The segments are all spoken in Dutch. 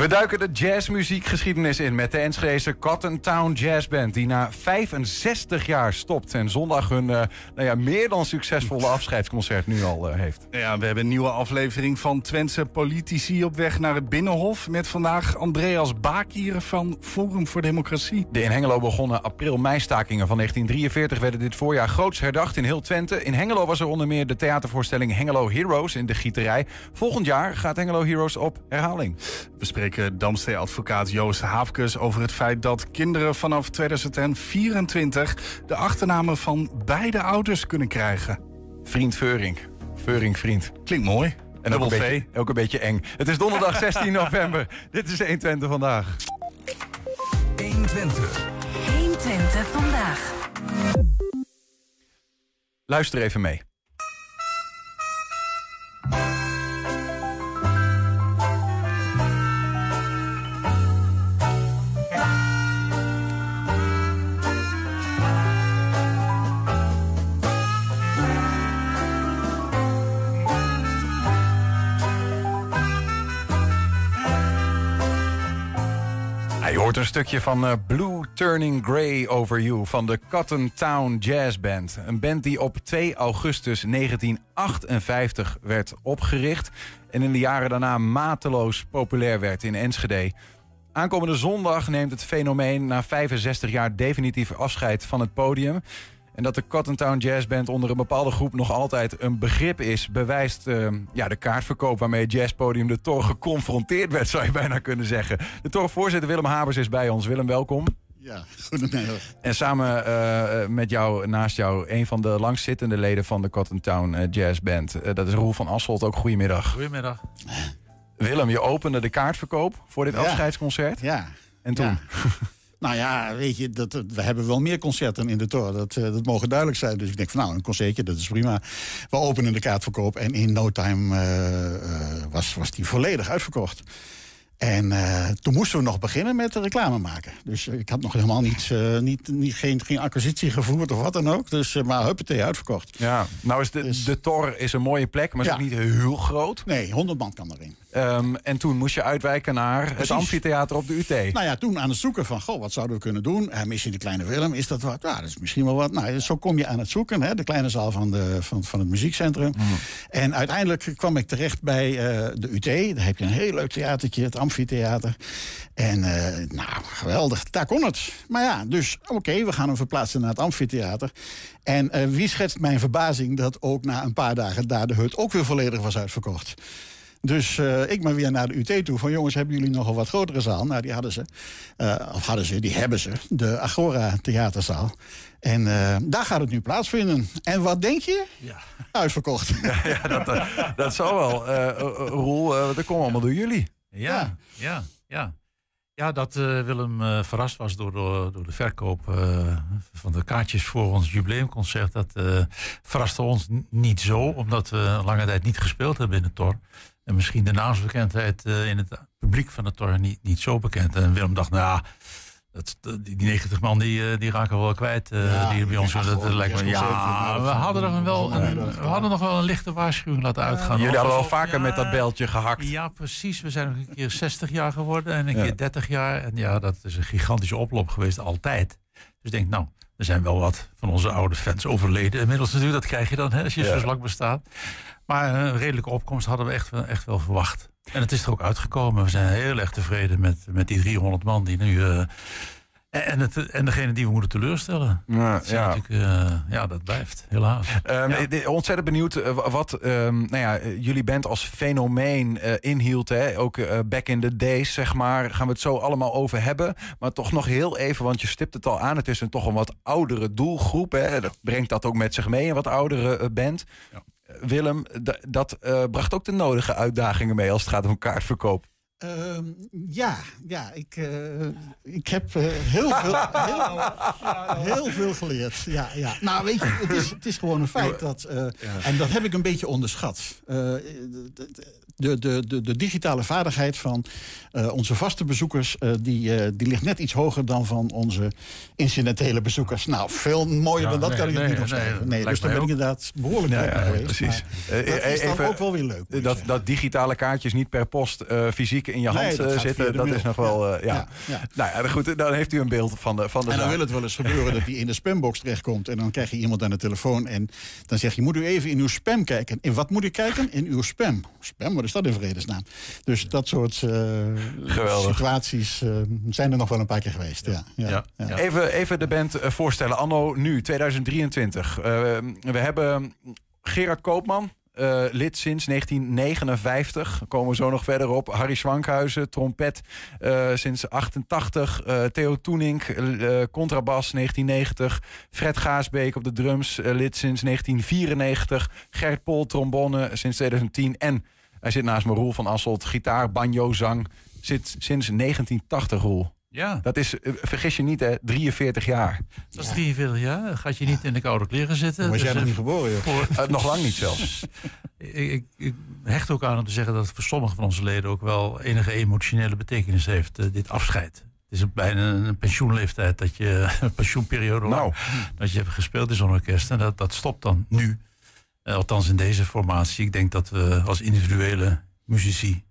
We duiken de jazzmuziekgeschiedenis in met de Enschedese Cotton Town Jazz Band... die na 65 jaar stopt en zondag hun uh, nou ja, meer dan succesvolle afscheidsconcert nu al uh, heeft. Ja, we hebben een nieuwe aflevering van Twentse politici op weg naar het Binnenhof... met vandaag Andreas Bakier van Forum voor Democratie. De in Hengelo begonnen april-meistakingen van 1943 werden dit voorjaar groots herdacht in heel Twente. In Hengelo was er onder meer de theatervoorstelling Hengelo Heroes in de Gieterij. Volgend jaar gaat Hengelo Heroes op herhaling. We spreken Damstee-advocaat Joost Haafkes over het feit dat kinderen vanaf 2024 de achternamen van beide ouders kunnen krijgen. Vriend Veuring. Veuring vriend. Klinkt mooi. En ook een, beetje, ook een beetje eng. Het is donderdag 16 november. Dit is 120 vandaag. 120. 120 vandaag. Luister even mee. Hoort een stukje van uh, Blue Turning Grey Over You van de Cotton Town Jazz Band. Een band die op 2 augustus 1958 werd opgericht en in de jaren daarna mateloos populair werd in Enschede. Aankomende zondag neemt het fenomeen na 65 jaar definitief afscheid van het podium. En dat de Cotton Town Jazz Band onder een bepaalde groep nog altijd een begrip is, bewijst uh, ja, de kaartverkoop waarmee het jazzpodium de Tor geconfronteerd werd, zou je bijna kunnen zeggen. De Tor-voorzitter Willem Habers is bij ons. Willem, welkom. Ja, goedemiddag. En samen uh, met jou, naast jou, een van de langzittende leden van de Cotton Town uh, Jazz Band. dat is Roel van Asselt. Ook goedemiddag. Goedemiddag. Willem, je opende de kaartverkoop voor dit ja. afscheidsconcert. Ja. En toen? Ja. Nou ja, weet je, dat, we hebben wel meer concerten in de toren. Dat, uh, dat mogen duidelijk zijn. Dus ik denk van nou, een concertje, dat is prima. We openen de kaartverkoop en in no time uh, uh, was, was die volledig uitverkocht. En uh, toen moesten we nog beginnen met reclame maken. Dus ik had nog helemaal niet, uh, niet, niet, geen, geen acquisitie gevoerd of wat dan ook. Dus, maar huppatee, uitverkocht. Ja, nou is de, dus, de Tor is een mooie plek, maar is ja. ook niet heel groot. Nee, 100 man kan erin. Um, en toen moest je uitwijken naar Precies. het amfitheater op de UT. Nou ja, toen aan het zoeken van, goh, wat zouden we kunnen doen? Uh, misschien de Kleine Willem, is dat wat? Ja, dat is misschien wel wat. Nou, zo kom je aan het zoeken, hè? de kleine zaal van, de, van, van het muziekcentrum. Mm. En uiteindelijk kwam ik terecht bij uh, de UT. Daar heb je een heel leuk theatertje, het amfitheater. En uh, nou, geweldig, daar kon het. Maar ja, dus oké, okay, we gaan hem verplaatsen naar het amfitheater. En wie schetst mijn verbazing dat ook na een paar dagen daar de hut ook weer volledig was uitverkocht. Dus uh, ik ben weer naar de UT toe. Van jongens, hebben jullie nog een wat grotere zaal? Nou, die hadden ze. Uh, of hadden ze, die hebben ze. De Agora Theaterzaal. En uh, daar gaat het nu plaatsvinden. En wat denk je? Ja. Uitverkocht. Ja, ja dat, dat zou wel. Roel, dat komt allemaal door jullie. Ja, ja, ja. Ja, dat uh, Willem uh, verrast was door, door, door de verkoop uh, van de kaartjes voor ons jubileumconcert. Dat verraste ons niet zo, omdat we lange tijd niet gespeeld hebben in de Tor. En misschien de naamsbekendheid in het publiek van de Tor niet, niet zo bekend. En Willem dacht, nou dat, die 90 man die, die raken we wel kwijt. Ja, die bij ons. Dat, dat lijkt me, ja, we hadden, er wel een, we hadden nog wel een lichte waarschuwing laten uitgaan. Jullie hadden wel vaker ja, met dat beltje gehakt. Ja, precies. We zijn nog een keer 60 jaar geworden en een ja. keer 30 jaar. En ja, dat is een gigantische oplop geweest, altijd. Dus ik denk, nou, er zijn wel wat van onze oude fans overleden. Inmiddels natuurlijk, dat krijg je dan hè, als je ja. zo lang bestaat. Maar een redelijke opkomst hadden we echt, echt wel verwacht. En het is er ook uitgekomen. We zijn heel erg tevreden met, met die 300 man die nu... Uh, en, het, en degene die we moeten teleurstellen. Ja, dat, ja. Uh, ja, dat blijft, helaas. Um, ja. Ontzettend benieuwd wat um, nou ja, jullie band als fenomeen uh, inhield. Hè? Ook back in the days, zeg maar. Gaan we het zo allemaal over hebben. Maar toch nog heel even, want je stipt het al aan. Het is een toch een wat oudere doelgroep. Hè? Dat brengt dat ook met zich mee, een wat oudere band. Willem, dat bracht ook de nodige uitdagingen mee als het gaat om kaartverkoop. Uh, ja, ja ik, uh, ik heb uh, heel, veel, heel, heel, veel geleerd. Ja, ja. Nou, weet je, het is, het is gewoon een feit dat. En dat heb ik een beetje onderschat. De, de, de, digitale vaardigheid van onze vaste bezoekers. die, die ligt net iets hoger dan van onze incidentele bezoekers. Nou, veel mooier ja, dan dat nee, kan ik nee, niet opschrijven. Nee, nee, dus daar ben ik inderdaad behoorlijk ja, ja, geweest. Precies. dat is dan even, ook wel weer leuk. Dat, dat digitale kaartjes niet per post fysiek in je Nee, hand dat eh, zitten. Dat is nog wel, eh, ja. Ja, ja. Nou ja, goed, dan heeft u een beeld van de, van de En dan zaak. wil het wel eens gebeuren dat hij in de spambox terechtkomt. En dan krijg je iemand aan de telefoon. En dan zeg je, moet u even in uw spam kijken. In wat moet ik kijken? In uw spam. Spam, wat is dat in vredesnaam? Dus dat soort eh, situaties eh, zijn er nog wel een paar keer geweest. Ja, ja. Even, even de band eh, voorstellen. Anno nu, 2023. Eh, we hebben Gerard Koopman. lid sinds 1959. Daar komen we zo nog verder op. Harry Swankhuizen, trompet sinds 88. Eh, Theo Toenink, contrabas 1990. Fred Gaasbeek op de drums, lid sinds 1994. Gert Pol, trombone sinds 2010. En hij zit naast me, Roel van Asselt, gitaar, banjo, zang. Zit sinds 1980, Roel. Ja, Dat is, eh, vergis je niet, hè, 43 jaar. dat is 43 jaar. Gaat je niet in de koude kleren zitten. Jij Dus, nog eh, niet geboren, joh? voor- Eh, nog lang niet zelfs. ik, ik, ik hecht ook aan om te zeggen dat het voor sommige van onze leden ook wel enige emotionele betekenis heeft, eh, dit afscheid. Het is bijna een pensioenleeftijd dat je, een pensioenperiode lang, Nou. dat je hebt gespeeld in zo'n orkest. En dat, dat stopt dan nu. Eh, althans in deze formatie. Ik denk dat we als individuele muzici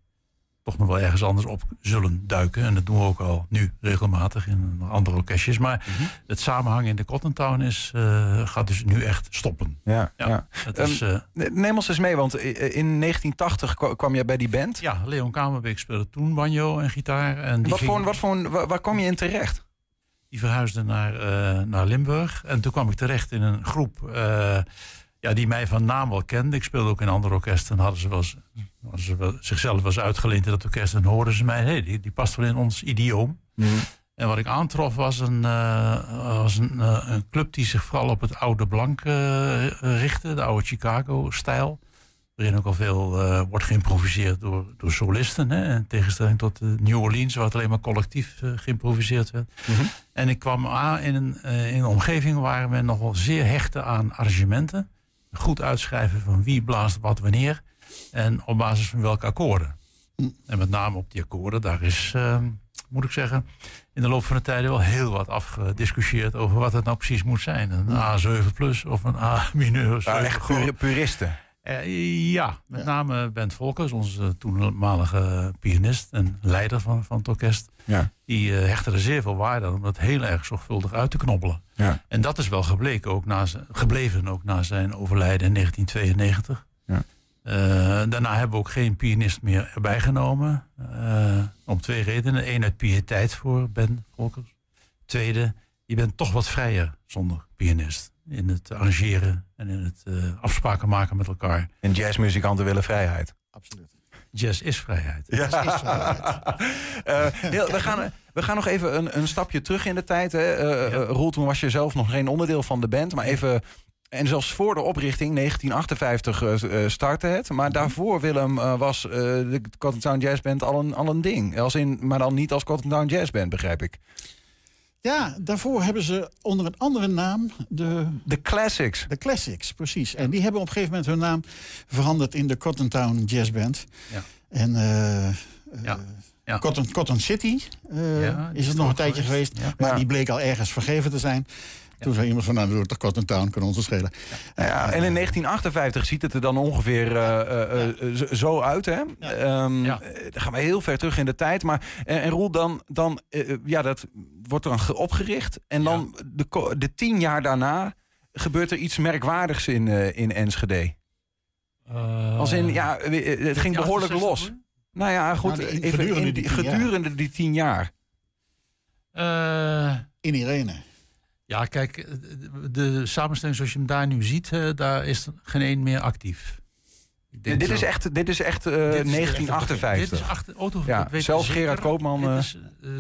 toch nog wel ergens anders op zullen duiken. En dat doen we ook al nu regelmatig in andere orkestjes. Maar het samenhang in de Cotton Town is, eh, gaat dus nu echt stoppen. Ja, ja. Ja, Het is, eh, Neem ons eens mee, want in 1980 kwa- kwam jij bij die band. Ja, Leon Kamerbeek speelde toen banjo en gitaar. En die, Wat ging- voor, wat voor, een- waar, kwam je in terecht? die verhuisde naar, naar Limburg. En toen kwam ik terecht in een groep ja, die mij van naam wel kende. Ik speelde ook in andere orkesten. En hadden ze, wel, eens- hadden ze wel, zichzelf wel eens uitgeleend in dat orkest. En hoorden ze mij, hey, die, die past wel in ons idioom. En wat ik aantrof was een, eh, was een, eh, een club die zich vooral op het oude blank eh, richtte. De oude Chicago-stijl. Waarin ook al veel wordt geïmproviseerd door, door solisten. Hè, in tegenstelling tot New Orleans, waar het alleen maar collectief geïmproviseerd werd. En ik kwam aan in een, in een omgeving waar men nog wel zeer hechtte aan arrangementen. Goed uitschrijven van wie blaast wat wanneer. En op basis van welke akkoorden. En met name op die akkoorden, daar is, eh, moet ik zeggen, in de loop van de tijden wel heel wat afgediscussieerd over wat het nou precies moet zijn. Een A7 plus of een A mineur. Ja, echt pur- puristen. Eh, ja, met name Bent Volkers, onze toenmalige pianist en leider van, van het orkest. Ja. Die eh, hechtte er zeer veel waarde aan om dat heel erg zorgvuldig uit te knobbelen. Ja. En dat is wel gebleken, ook na zijn, gebleven ook na zijn overlijden in 1992. Ja. Eh, daarna hebben we ook geen pianist meer erbij genomen. om twee redenen. Eén uit piëteit voor Ben Volkers. Tweede, je bent toch wat vrijer zonder pianist. In het arrangeren en in het eh, afspraken maken met elkaar. En jazzmuzikanten willen vrijheid. Absoluut. Jazz is vrijheid. Eh, heel- we, gaan, we gaan nog even een, een stapje terug in de tijd. Hè. Eh, eh, Roel, toen was je zelf nog geen onderdeel van de band. Maar even... En zelfs voor de oprichting, 1958, eh, eh, startte het. Maar daarvoor, Willem, eh, was eh, de Cotton Town Jazz Band al een, al een ding. Als in, maar dan niet als Cotton Town Jazz Band, begrijp ik. Ja, daarvoor hebben ze onder een andere naam de, De Classics. de Classics, precies. En die hebben op een gegeven moment hun naam veranderd in de Cotton Town Jazz Band. Ja. En eh, eh, Ja. Ja. Cotton, Cotton City eh, Ja, is is het nog een tijdje geweest. geweest. Ja. Maar Ja. die bleek al ergens vergeven te zijn. Toen zei iemand van, nou, doe het toch Cotton Town, kan ons het schelen. Ja, en in 1958 ziet het er dan ongeveer eh, eh, eh, zo- zo uit. Hè? Ehm, Ja. eh, Dan gaan we heel ver terug in de tijd. Maar, en, en Roel, dan, dan ja, dat wordt dan ge- opgericht. En dan de, de tien jaar daarna gebeurt er iets merkwaardigs in, eh, in Enschede. Als in, ja, eh, het ging behoorlijk los. Nou ja, goed. Nou, die- even gedurende in- die tien jaar. gedurende die tien jaar. Eh, In Irene. ja, kijk, de, samenstelling zoals je hem daar nu ziet, eh, daar is geen één meer actief. Dit, is echt, dit is echt eh, Dit is echt het 1958. Dit is achter, auto, Ja, weten zelfs we zeker. Gerard Koopman, Dit eh,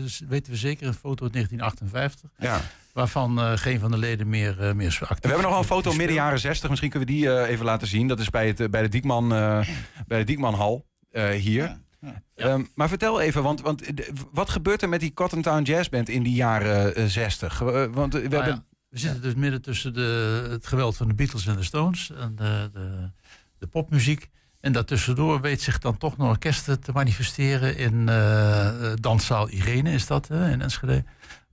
is, eh, weten we zeker, een foto uit 1958. ja. Waarvan eh, geen van de leden meer, eh, meer is actief. We hebben nog wel een foto midden jaren 60. Misschien kunnen we die eh, even laten zien. Dat is bij, het, bij de Diekman, eh, bij de Diekmanhal eh, hier. Ja, ja. Ehm, maar vertel even, want, want wat gebeurt er met die Cotton Town Jazz Band in die jaren eh, 60? Eh, want we Nou ja, hebben... we zitten dus midden tussen de, het geweld van de Beatles en de Stones en de, de, de popmuziek. En daartussendoor weet zich dan toch een orkest te manifesteren in eh, Danszaal Irene, is dat, in Enschede.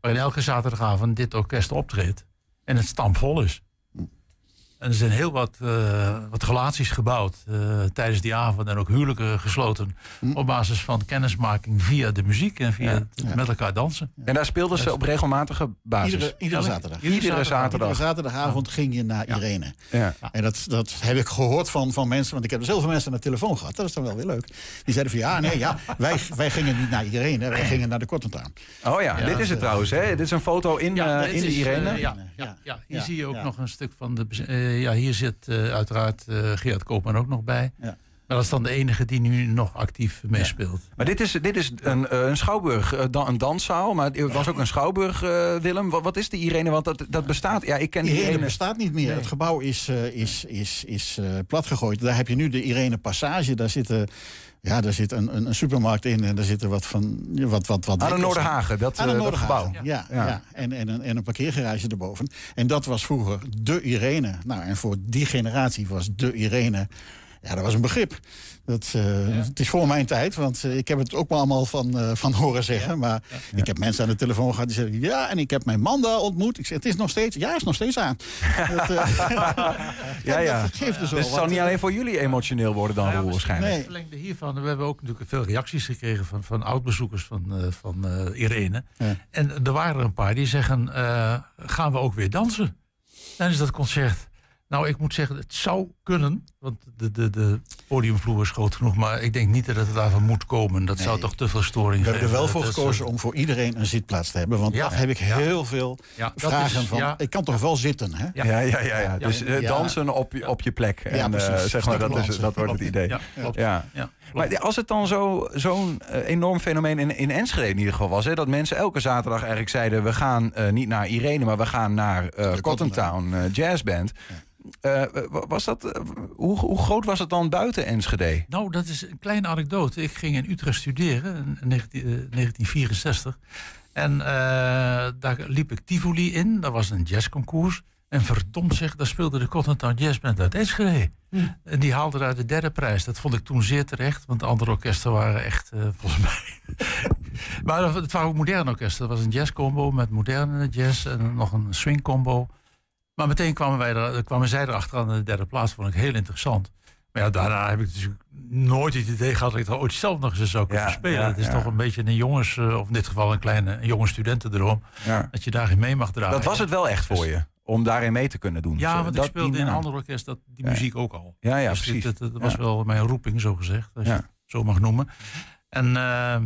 Waarin elke zaterdagavond dit orkest optreedt. En het stampvol is. En er zijn heel wat, eh, wat relaties gebouwd eh, tijdens die avond en ook huwelijken gesloten. Op basis van kennismaking via de muziek en via Ja. het Ja. met elkaar dansen. En daar speelden ze op regelmatige basis. Iedere, iedere Ja, zaterdag. Iedere Iedere zaterdag. zaterdagavond ging je naar Irene. Ja. En dat, dat heb ik gehoord van, van mensen, want ik heb er zoveel mensen aan de telefoon gehad. Dat is dan wel weer leuk. Die zeiden van ja, nee, ja, wij, wij gingen niet naar Irene, wij gingen naar de Kortentuin. Oh ja, dit is het trouwens. Hè? Dit is een foto in, eh, in de Irene. eh, ja, Ja. ja, ja, hier Ja. zie je ook Ja. nog een stuk van de. Eh, ja, hier zit eh, uiteraard eh Gerard Koopman ook nog bij. Ja. Maar dat is dan de enige die nu nog actief meespeelt. Maar dit is, dit is een, eh, een schouwburg, eh, dan- een danszaal. Maar het was ook een schouwburg, eh, Willem. Wat, wat is de Irene? Want dat, dat bestaat. Ja, ik ken Irene Irene. bestaat niet meer. Het gebouw is, is, is, is eh, platgegooid. Daar heb je nu de Irene Passage. Daar zit, eh, ja, daar zit een, een, een supermarkt in en daar zitten wat van. ja, Wat, wat, wat Aan de. Noorderhagen, dat, Aan de dat gebouw. Ja, Ja. ja. En, en, een, en een parkeergarage erboven. En dat was vroeger de Irene. Nou, en voor die generatie was de Irene. Ja, dat was een begrip. Dat, eh, Het is voor mijn tijd, want eh, ik heb het ook wel allemaal van, eh, van horen zeggen. Maar ik heb mensen aan de telefoon gehad die zeggen... ja, en ik heb mijn man daar ontmoet. Ik zeg, het is nog steeds... Ja, is nog steeds aan. dat, eh, Ja, ja. dat geeft dus Dus het zal wat. niet alleen voor jullie emotioneel worden dan, Roel, waarschijnlijk. Nee. Verlengde hiervan, we hebben ook natuurlijk veel reacties gekregen van, van oud-bezoekers van, eh, van eh, Irene. Ja. En er waren er een paar die zeggen, eh, gaan we ook weer dansen tijdens dat concert? Nou, ik moet zeggen, het zou kunnen, want de, de, de podiumvloer is groot genoeg, maar ik denk niet dat het daarvan moet komen. Dat zou toch te veel storing We hebben er wel voor gekozen eh, om voor iedereen een zitplaats te hebben. Want Ja. dat heb ik Ja. heel veel vragen is- van... ja. Ik kan toch wel zitten, hè? Ja. Ja, ja, ja. ja. Dus eh, Ja. dansen op je, op je plek. En, precies. eh, zeg maar, dat, is, dat wordt het idee. Ja, klopt. Ja. Ja, Maar als het dan zo- zo'n enorm fenomeen in, in Enschede in ieder geval was... Hè, dat mensen elke zaterdag eigenlijk zeiden... we gaan eh, niet naar Irene, maar we gaan naar eh De Cotton Town Jazz Band. Eh, wa- was dat, eh, hoe, hoe groot was het dan buiten Enschede? Nou, dat is een kleine anekdote. Ik ging in Utrecht studeren in 19, eh, 1964. En eh, daar liep ik Tivoli in. Dat was een jazzconcours. En verdomd zeg, daar speelde de Cotton Town Jazz Band uit Enschede. En die haalde daar de derde prijs. Dat vond ik toen zeer terecht. Want de andere orkesten waren echt, eh, volgens mij... maar het waren ook moderne orkesten. Dat was een jazzcombo met moderne jazz en nog een swingcombo. Maar meteen kwamen, wij er, kwamen zij erachter aan de derde plaats. Vond ik heel interessant. Maar ja, daarna heb ik natuurlijk nooit het idee gehad dat ik er ooit zelf nog eens zou kunnen Ja, spelen. ja, het is ja. toch een beetje een jongens, eh, of in dit geval een kleine een jonge studentendroom, dat je daarin mee mag draaien. Dat was het wel echt voor je, om daarin mee te kunnen doen. Ja, want dat ik speelde in een ander orkest dat, die muziek ook al. Ja, ja, Dus precies. Dat, was wel mijn roeping, zo gezegd. Als je het zo mag noemen. En eh,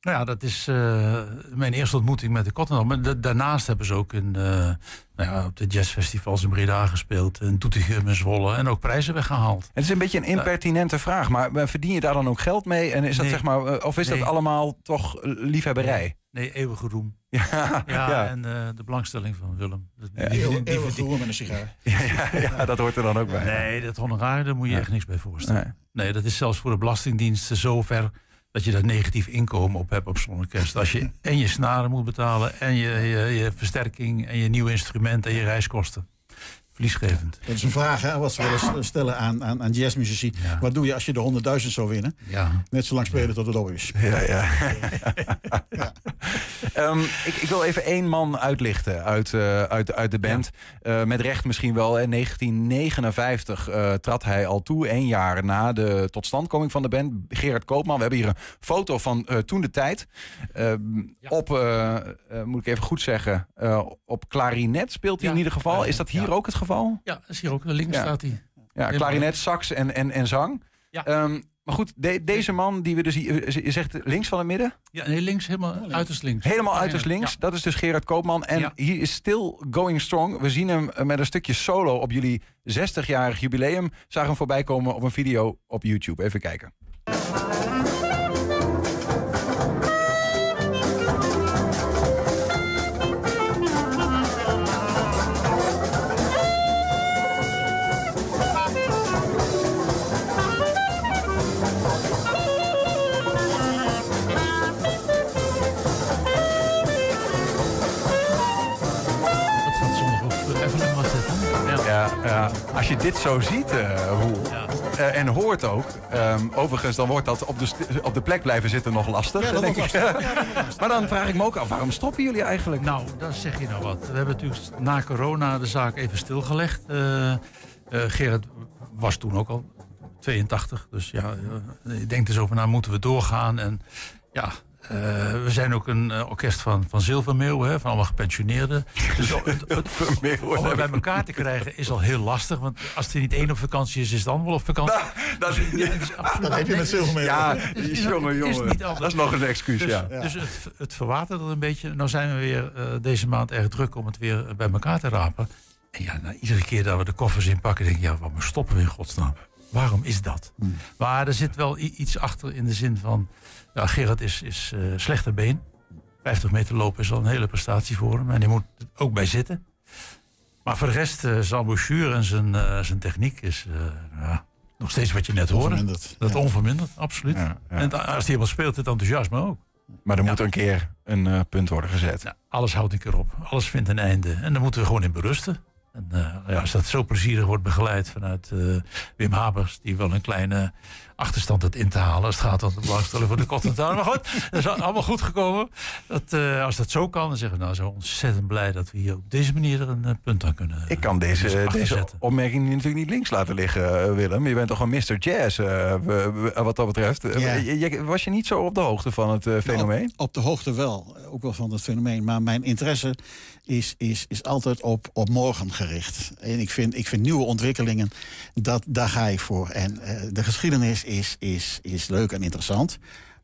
nou ja, dat is eh, mijn eerste ontmoeting met de Cotton. Maar da- daarnaast hebben ze ook in, eh, nou ja, op de jazzfestivals in Breda gespeeld. In Doetinchem en Zwolle. En ook prijzen weggehaald. Het is een beetje een impertinente vraag, maar verdien je daar dan ook geld mee? En is dat zeg maar, eh, of is Nee. dat allemaal toch liefhebberij? Nee, eeuwige roem. Ja, Ja, ja. en eh, de belangstelling van Willem. Ja. die- die- Eeuwig die- eeuwig die- roer met een sigaar. Ja, ja, ja, dat hoort er dan ook bij. Nee, dat honoraar, daar moet je echt niks bij voorstellen. Nee. Nee. dat is zelfs voor de Belastingdienst zover dat je daar negatief inkomen op hebt op zo'n orkest. Als je en je snaren moet betalen en je, je, je versterking en je nieuwe instrument en je reiskosten. Verliesgevend. Dat is een vraag hè, wat ze wel eens stellen aan, aan, aan jazzmuzici. Ja. Wat doe je als je de 100.000 zou winnen? Ja. Net zo lang spelen tot het op is. Ja, ja. Ehm, ik, ik wil even één man uitlichten uit, eh, uit, uit de band. Eh, met recht misschien wel. In 1959 eh, trad hij al toe, één jaar na de totstandkoming van de band. Gerard Koopman. We hebben hier een foto van eh, toen de tijd. Ehm, Op, moet ik even goed zeggen, eh, op klarinet speelt hij Ja, in ieder geval. Is dat hier ja. ook het geval? Ja, dat is hier ook. Links Ja. staat hij. Ja, klarinet, sax en, en, en zang. Ja. Ehm, maar goed, de- deze man die we dus hier, je zegt links van het midden? Ja, nee, links, helemaal uiterst links. Helemaal Ja, uiterst links. Ja. Dat is dus Gerard Koopman. En Ja. hier is Still Going Strong. We zien hem eh, met een stukje solo op jullie 60-jarig jubileum. Zagen hem voorbij komen op een video op YouTube. Even kijken. Je dit zo ziet, eh Roel, Ja. eh, en hoort ook. ehm, overigens, dan wordt dat op de, op de plek blijven zitten nog lastig. Ja, dat denk ik. lastig. maar dan vraag ik me ook af, waarom stoppen jullie eigenlijk? Nou, daar zeg je nou wat. We hebben natuurlijk na corona de zaak even stilgelegd. Eh, Eh, Gerard was toen ook al 82. Dus ja, eh, ik denk dus over, nou moeten we doorgaan. En ja, eh, we zijn ook een eh, orkest van, van zilvermeeuw, hè, van allemaal gepensioneerden. Dus het, het- om het bij elkaar te krijgen is al heel lastig. Want als er niet één op vakantie is, is het dan wel op vakantie. Dat, Ja, het is absoluut- Dat heb je met Zilvermeel. ja, jongen, is jongen. Dat is nog een excuus, Dus, ja. dus het, het verwatert er een beetje. Nou zijn we weer eh, deze maand erg druk om het weer bij elkaar te rapen. En ja, nou, iedere keer dat we de koffers inpakken, denk ik, ja, waarom stoppen we in godsnaam? Waarom is dat? Maar er zit wel iets achter in de zin van, ja, Gerard is, is eh, slechter been. 50 meter lopen is al een hele prestatie voor hem. En hij moet er ook bij zitten. Maar voor de rest, eh, zijn embouchure en zijn, eh, zijn techniek is ja, nog steeds wat je net hoorde. Onverminderd, Dat ja. onverminderd, absoluut. Ja, ja. En als hij helemaal speelt, het enthousiasme ook. Maar er moet een keer een punt worden gezet. Nou, alles houdt een keer op. Alles vindt een einde. En daar moeten we gewoon in berusten. En eh, ja, als dat zo plezierig wordt begeleid vanuit eh, Wim Habers, die wel een kleine achterstand had in te halen als het gaat om de belangstelling voor de Cotton Maar goed, dat is allemaal goed gekomen. Dat, eh, als dat zo kan, dan zeggen we nou zo ontzettend blij dat we hier op deze manier een eh, punt aan kunnen Ik kan deze, dus deze opmerking natuurlijk niet links laten liggen, eh, Willem. Je bent toch een Mr. Jazz eh, wat dat betreft. Eh, was je niet zo op de hoogte van het eh, fenomeen? Op, op de hoogte wel, ook wel van het fenomeen. Maar mijn interesse is, is, is altijd op, op morgen gericht. En ik vind, ik vind nieuwe ontwikkelingen, dat, daar ga ik voor. En eh, de geschiedenis is, is, is leuk en interessant.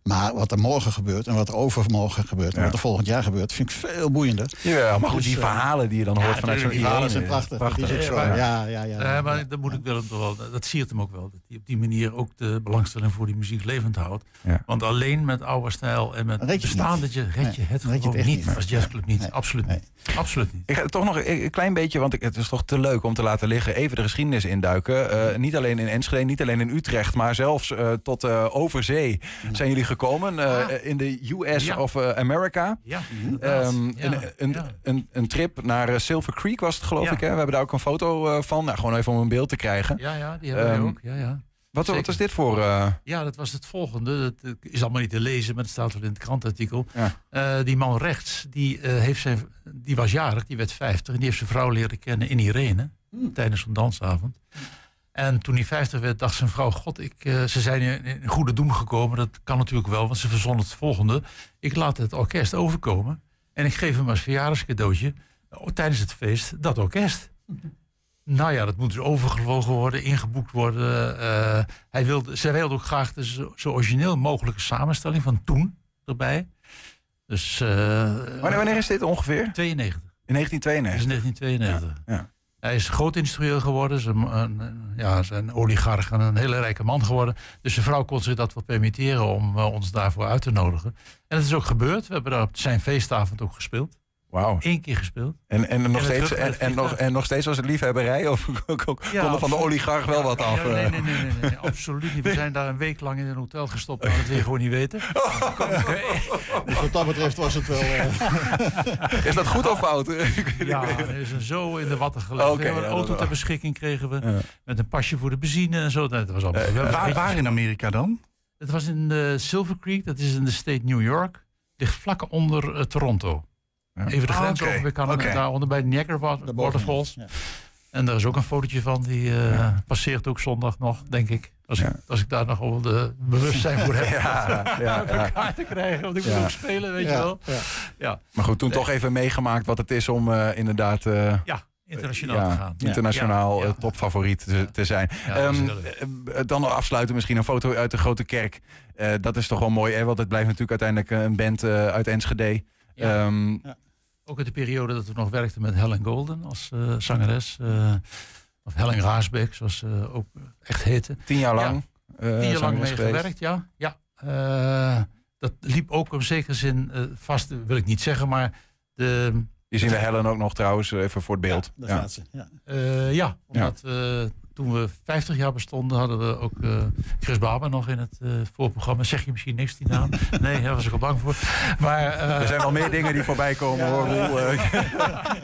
Maar wat er morgen gebeurt en wat er overmorgen gebeurt... en Ja. wat er volgend jaar gebeurt, vind ik veel boeiender. Ja, maar goed, Dus, die eh, verhalen die je dan hoort vanuit zo'n Die verhalen zijn prachtig. Dat is ook zo. Ja, Ja, ja, ja. Eh, maar dat moet ik wel, wel, dat siert hem ook wel. Dat hij op die manier ook de belangstelling voor die muziek levend houdt. Ja. Want alleen met oude stijl en met Red je het bestaandetje red je Nee, het red je het gewoon niet. Als jazzclub niet. Nee. Absoluut Nee. niet. Absoluut niet. Ik ga toch nog een klein beetje, want ik- het is toch te leuk om te laten liggen. Even de geschiedenis induiken. Eh, niet alleen in Enschede, niet alleen in Utrecht, maar zelfs eh, tot eh, over zee zijn jullie gekomen. Eh, Ah. In de US Ja. of eh, America. Ja. Ehm, Ja, een, een, een, een trip naar eh, Silver Creek was het geloof ik. Hè? We hebben daar ook een foto eh, van. Nou, gewoon even om een beeld te krijgen. Ja, ja, die hebben Ehm, ook. Ja, ja. Wat, wat is dit voor... eh, ja, dat was het volgende. Dat eh, is allemaal niet te lezen, maar het staat wel in het krantartikel. Ja. Eh, die man rechts, die, eh, heeft zijn, die was jarig, die werd 50. En die heeft zijn vrouw leren kennen in Irene, tijdens een dansavond. En toen hij 50 werd, dacht zijn vrouw: God, ik, eh, ze zijn in in goede doen gekomen. Dat kan natuurlijk wel, want ze verzon het volgende. Ik laat het orkest overkomen. En ik geef hem als verjaardagscadeautje oh, tijdens het feest dat orkest. Nou ja, dat moet dus overgevlogen worden, ingeboekt worden. Eh, hij wilde, zij wilde ook graag de zo, origineel mogelijke samenstelling van toen erbij. Dus eh, wanneer, wanneer is dit ongeveer? 92. In Dat is 1992. 1992. Ja, ja. Hij is groot industrieel geworden. Zijn, een, ja, zijn oligarch en een hele rijke man geworden. Dus zijn vrouw kon zich dat wel permitteren om eh, ons daarvoor uit te nodigen. En dat is ook gebeurd. We hebben daar op zijn feestavond ook gespeeld. Wauw. Eén keer gespeeld. En, en, nog steeds, en, en, nog, en nog steeds was het liefhebberij? Of ook, ook, Ja, kon er van de oligarch wel wat af? Ja, nee, eh? nee, nee, nee, nee, nee, absoluut niet. We zijn daar een week lang in een hotel gestopt. Maar dat wil je gewoon niet weten. Dus wat dat betreft was het wel... eh, Is dat goed of fout? Ja, er is een zo in de watten gelegd. Oké, we hebben ja, een auto ter beschikking kregen we. Ja. Met een pasje voor de benzine en zo. Dat was allemaal. Eh, we Waar, waar in Amerika dan? Het was in Silver Creek. Dat is in de state New York. Ligt vlak onder Toronto. Ja. Even de Ah, grens oké, over Canada. oké. Daaronder bij de Niagara. Waterfalls. Ja. En daar is ook een fotootje van. Die eh, passeert ook zondag nog, denk ik. Als, Ja. ik. als ik daar nog wel de bewustzijn voor heb. Ja, ja, elkaar te krijgen. Want ik moet ook spelen, weet je wel. ja. Ja, Maar goed, toen toch even meegemaakt wat het is om eh, inderdaad eh, ja internationaal ja, te gaan. Internationaal ja, ja. topfavoriet te, te zijn. Ehm, eh, dan nog afsluiten misschien een foto uit de Grote Kerk. Eh, dat is toch wel mooi, hè? want het blijft natuurlijk uiteindelijk een band eh, uit Enschede. Ja. Ook in de periode dat we nog werkten met Helen Golden als eh, zangeres. eh, of Helen Raasbeek, zoals ze ook echt heette. tien jaar lang. eh, Tien jaar lang mee geweest. gewerkt, ja. ja. Eh, dat liep ook in zekere zin eh, vast, wil ik niet zeggen, maar de, Die zien we Helen ook nog trouwens, even voor het beeld. Daar Ja. ze. Ja. eh, ja, omdat we toen we 50 jaar bestonden, hadden we ook eh, Chris Baber nog in het eh, voorprogramma. Zeg je misschien niks, die naam? Nee, daar was ik al bang voor. Maar, eh, Er zijn wel meer dingen die voorbij komen hoor,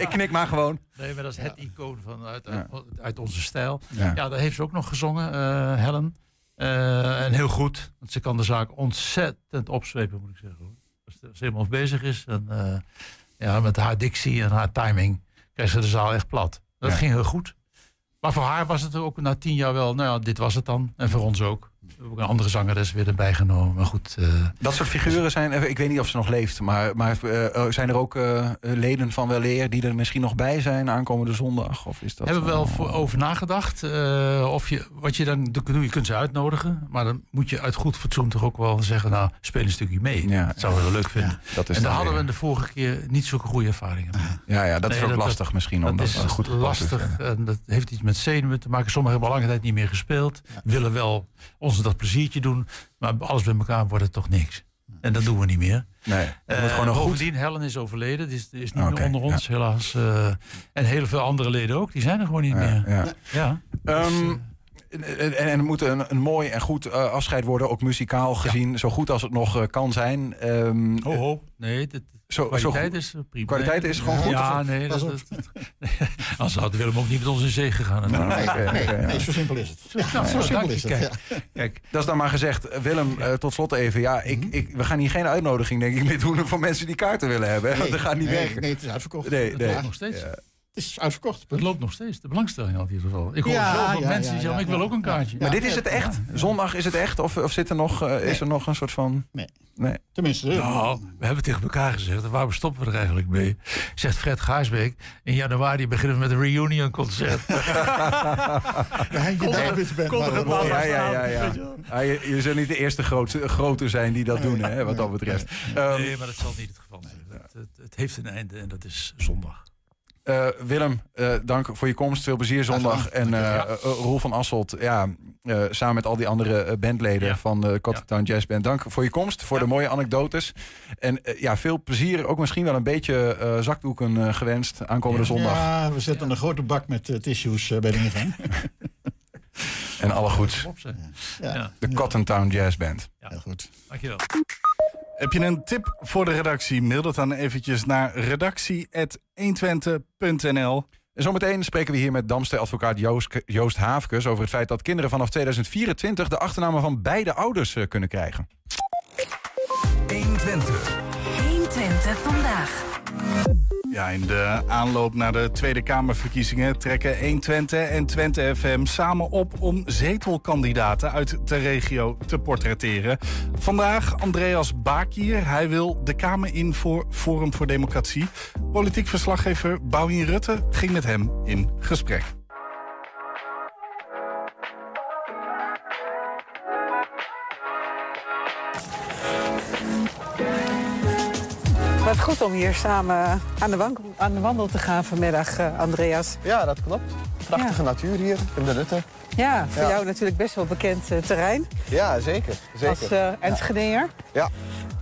ik knik maar gewoon. nee, maar dat is het icoon van, uit, uit, uit onze stijl. Ja. Ja, daar heeft ze ook nog gezongen, Helen. En heel goed, want ze kan de zaak ontzettend opzwepen, moet ik zeggen. hoor. Als ze- helemaal bezig is, en, ja, met haar dictie en haar timing, krijgt ze de zaal echt plat. Dat ging heel goed. Maar voor haar was het ook na tien jaar wel, nou ja, dit was het dan. En voor ons ook. We hebben ook een andere zangeres weer erbij genomen. Maar goed, eh, Dat soort figuren zijn, eh, ik weet niet of ze nog leeft, maar, maar eh, zijn er ook leden van Weleer die er misschien nog bij zijn aankomende zondag? Of is dat hebben we wel voor over nagedacht. of je, wat je dan doe, je kunt ze uitnodigen. Maar dan moet je uit goed fatsoen toch ook wel zeggen, nou, speel een stukje mee. Ja, dat zouden we wel leuk vinden. Dat is en daar dan hadden we de vorige keer niet zulke goede ervaringen mee. Ja, ja, dat is ook dat- lastig misschien om dat is goed lastig. En dat heeft iets met zenuwen te maken. Sommigen hebben al lange tijd niet meer gespeeld. Willen wel ons dat pleziertje doen. Maar alles bij elkaar wordt het toch niks. En dat doen we niet meer. Nee, het moet Eh, gewoon een goed... bovendien, Helen is overleden. Die is, die is niet meer onder ons, helaas. Eh, en heel veel andere leden ook. Die zijn er gewoon niet Ja, meer. ja. Ja. Ehm, en, en, en het moet een, een mooi en goed eh, afscheid worden, ook muzikaal gezien, zo goed als het nog kan zijn. Ehm, Ho, ho. Nee, dit, Zo, zo kwaliteit goed. is eh, prima. Kwaliteit is gewoon goed? Ja, nee. Dat, Pas dat, dat- anders had Willem ook niet met ons in zee gegaan. Nee, ja. zo simpel is het. Ja, Nou, zo simpel is het. Kijk, ja. kijk, Dat is dan maar gezegd. Willem, eh, tot slot even. Ja, ik, ik, we gaan hier geen uitnodiging denk ik meer doen voor mensen die kaarten willen hebben. hè, Want dat gaat niet nee, werken. Nee, het is uitverkocht. Nee, het nee. nog steeds. Het is uitverkocht. Het loopt nog steeds. De belangstelling had in ieder geval. Ik hoor Ja, zoveel ja, mensen ja, die zeggen, ja, ik wil ja. ook een kaartje. Maar dit is het echt? Zondag is het echt? Of, of zit er nog, eh, is er nog een soort van... Nee. Nee. Tenminste, Nou, we hebben tegen elkaar gezegd, waarom stoppen we er eigenlijk mee? Zegt Fred Gaarsbeek, in januari beginnen we met een reunion concert. Je, je zult niet de eerste grote, grote zijn die dat doen, hè, wat dat betreft. Ehm, Nee, maar dat zal niet het geval zijn. Het, het, het heeft een einde en dat is zondag. Eh, Willem, eh, dank voor je komst. Veel plezier zondag. En eh eh, Roel van Asselt, ja, eh, samen met al die andere bandleden Ja. van de Cotton Town Jazz Band. Dank voor je komst, voor de mooie anekdotes. En ja, veel plezier. Ook misschien wel een beetje eh, zakdoeken gewenst aankomende zondag. Ja, we zetten een grote bak met tissues bij de ingang. En alle. Ja, Ja. De Cotton Town Jazz Band. heel goed. Dankjewel. Heb je een tip voor de redactie? Mail dat dan eventjes naar redactie.120.nl. En zometeen spreken we hier met Damster advocaat Joost, Joost Haafkes over het feit dat kinderen vanaf 2024 de achternamen van beide ouders eh, kunnen krijgen. 120 vandaag. Ja, in de aanloop naar de Tweede Kamerverkiezingen trekken 120 en Twente FM samen op om zetelkandidaten uit de regio te portretteren. Vandaag Andreas Bakier. Hij wil de Kamer in voor Forum voor Democratie. Politiek verslaggever Boudewijn Rutte ging met hem in gesprek. Wat goed om hier samen aan de, aan de wandel te gaan vanmiddag, eh, Andreas. Ja, dat klopt. Prachtige natuur hier in de Rutte. Ja, voor Ja. jou natuurlijk best wel bekend eh, terrein Ja, zeker. zeker. als eh Enschedeer. Ja.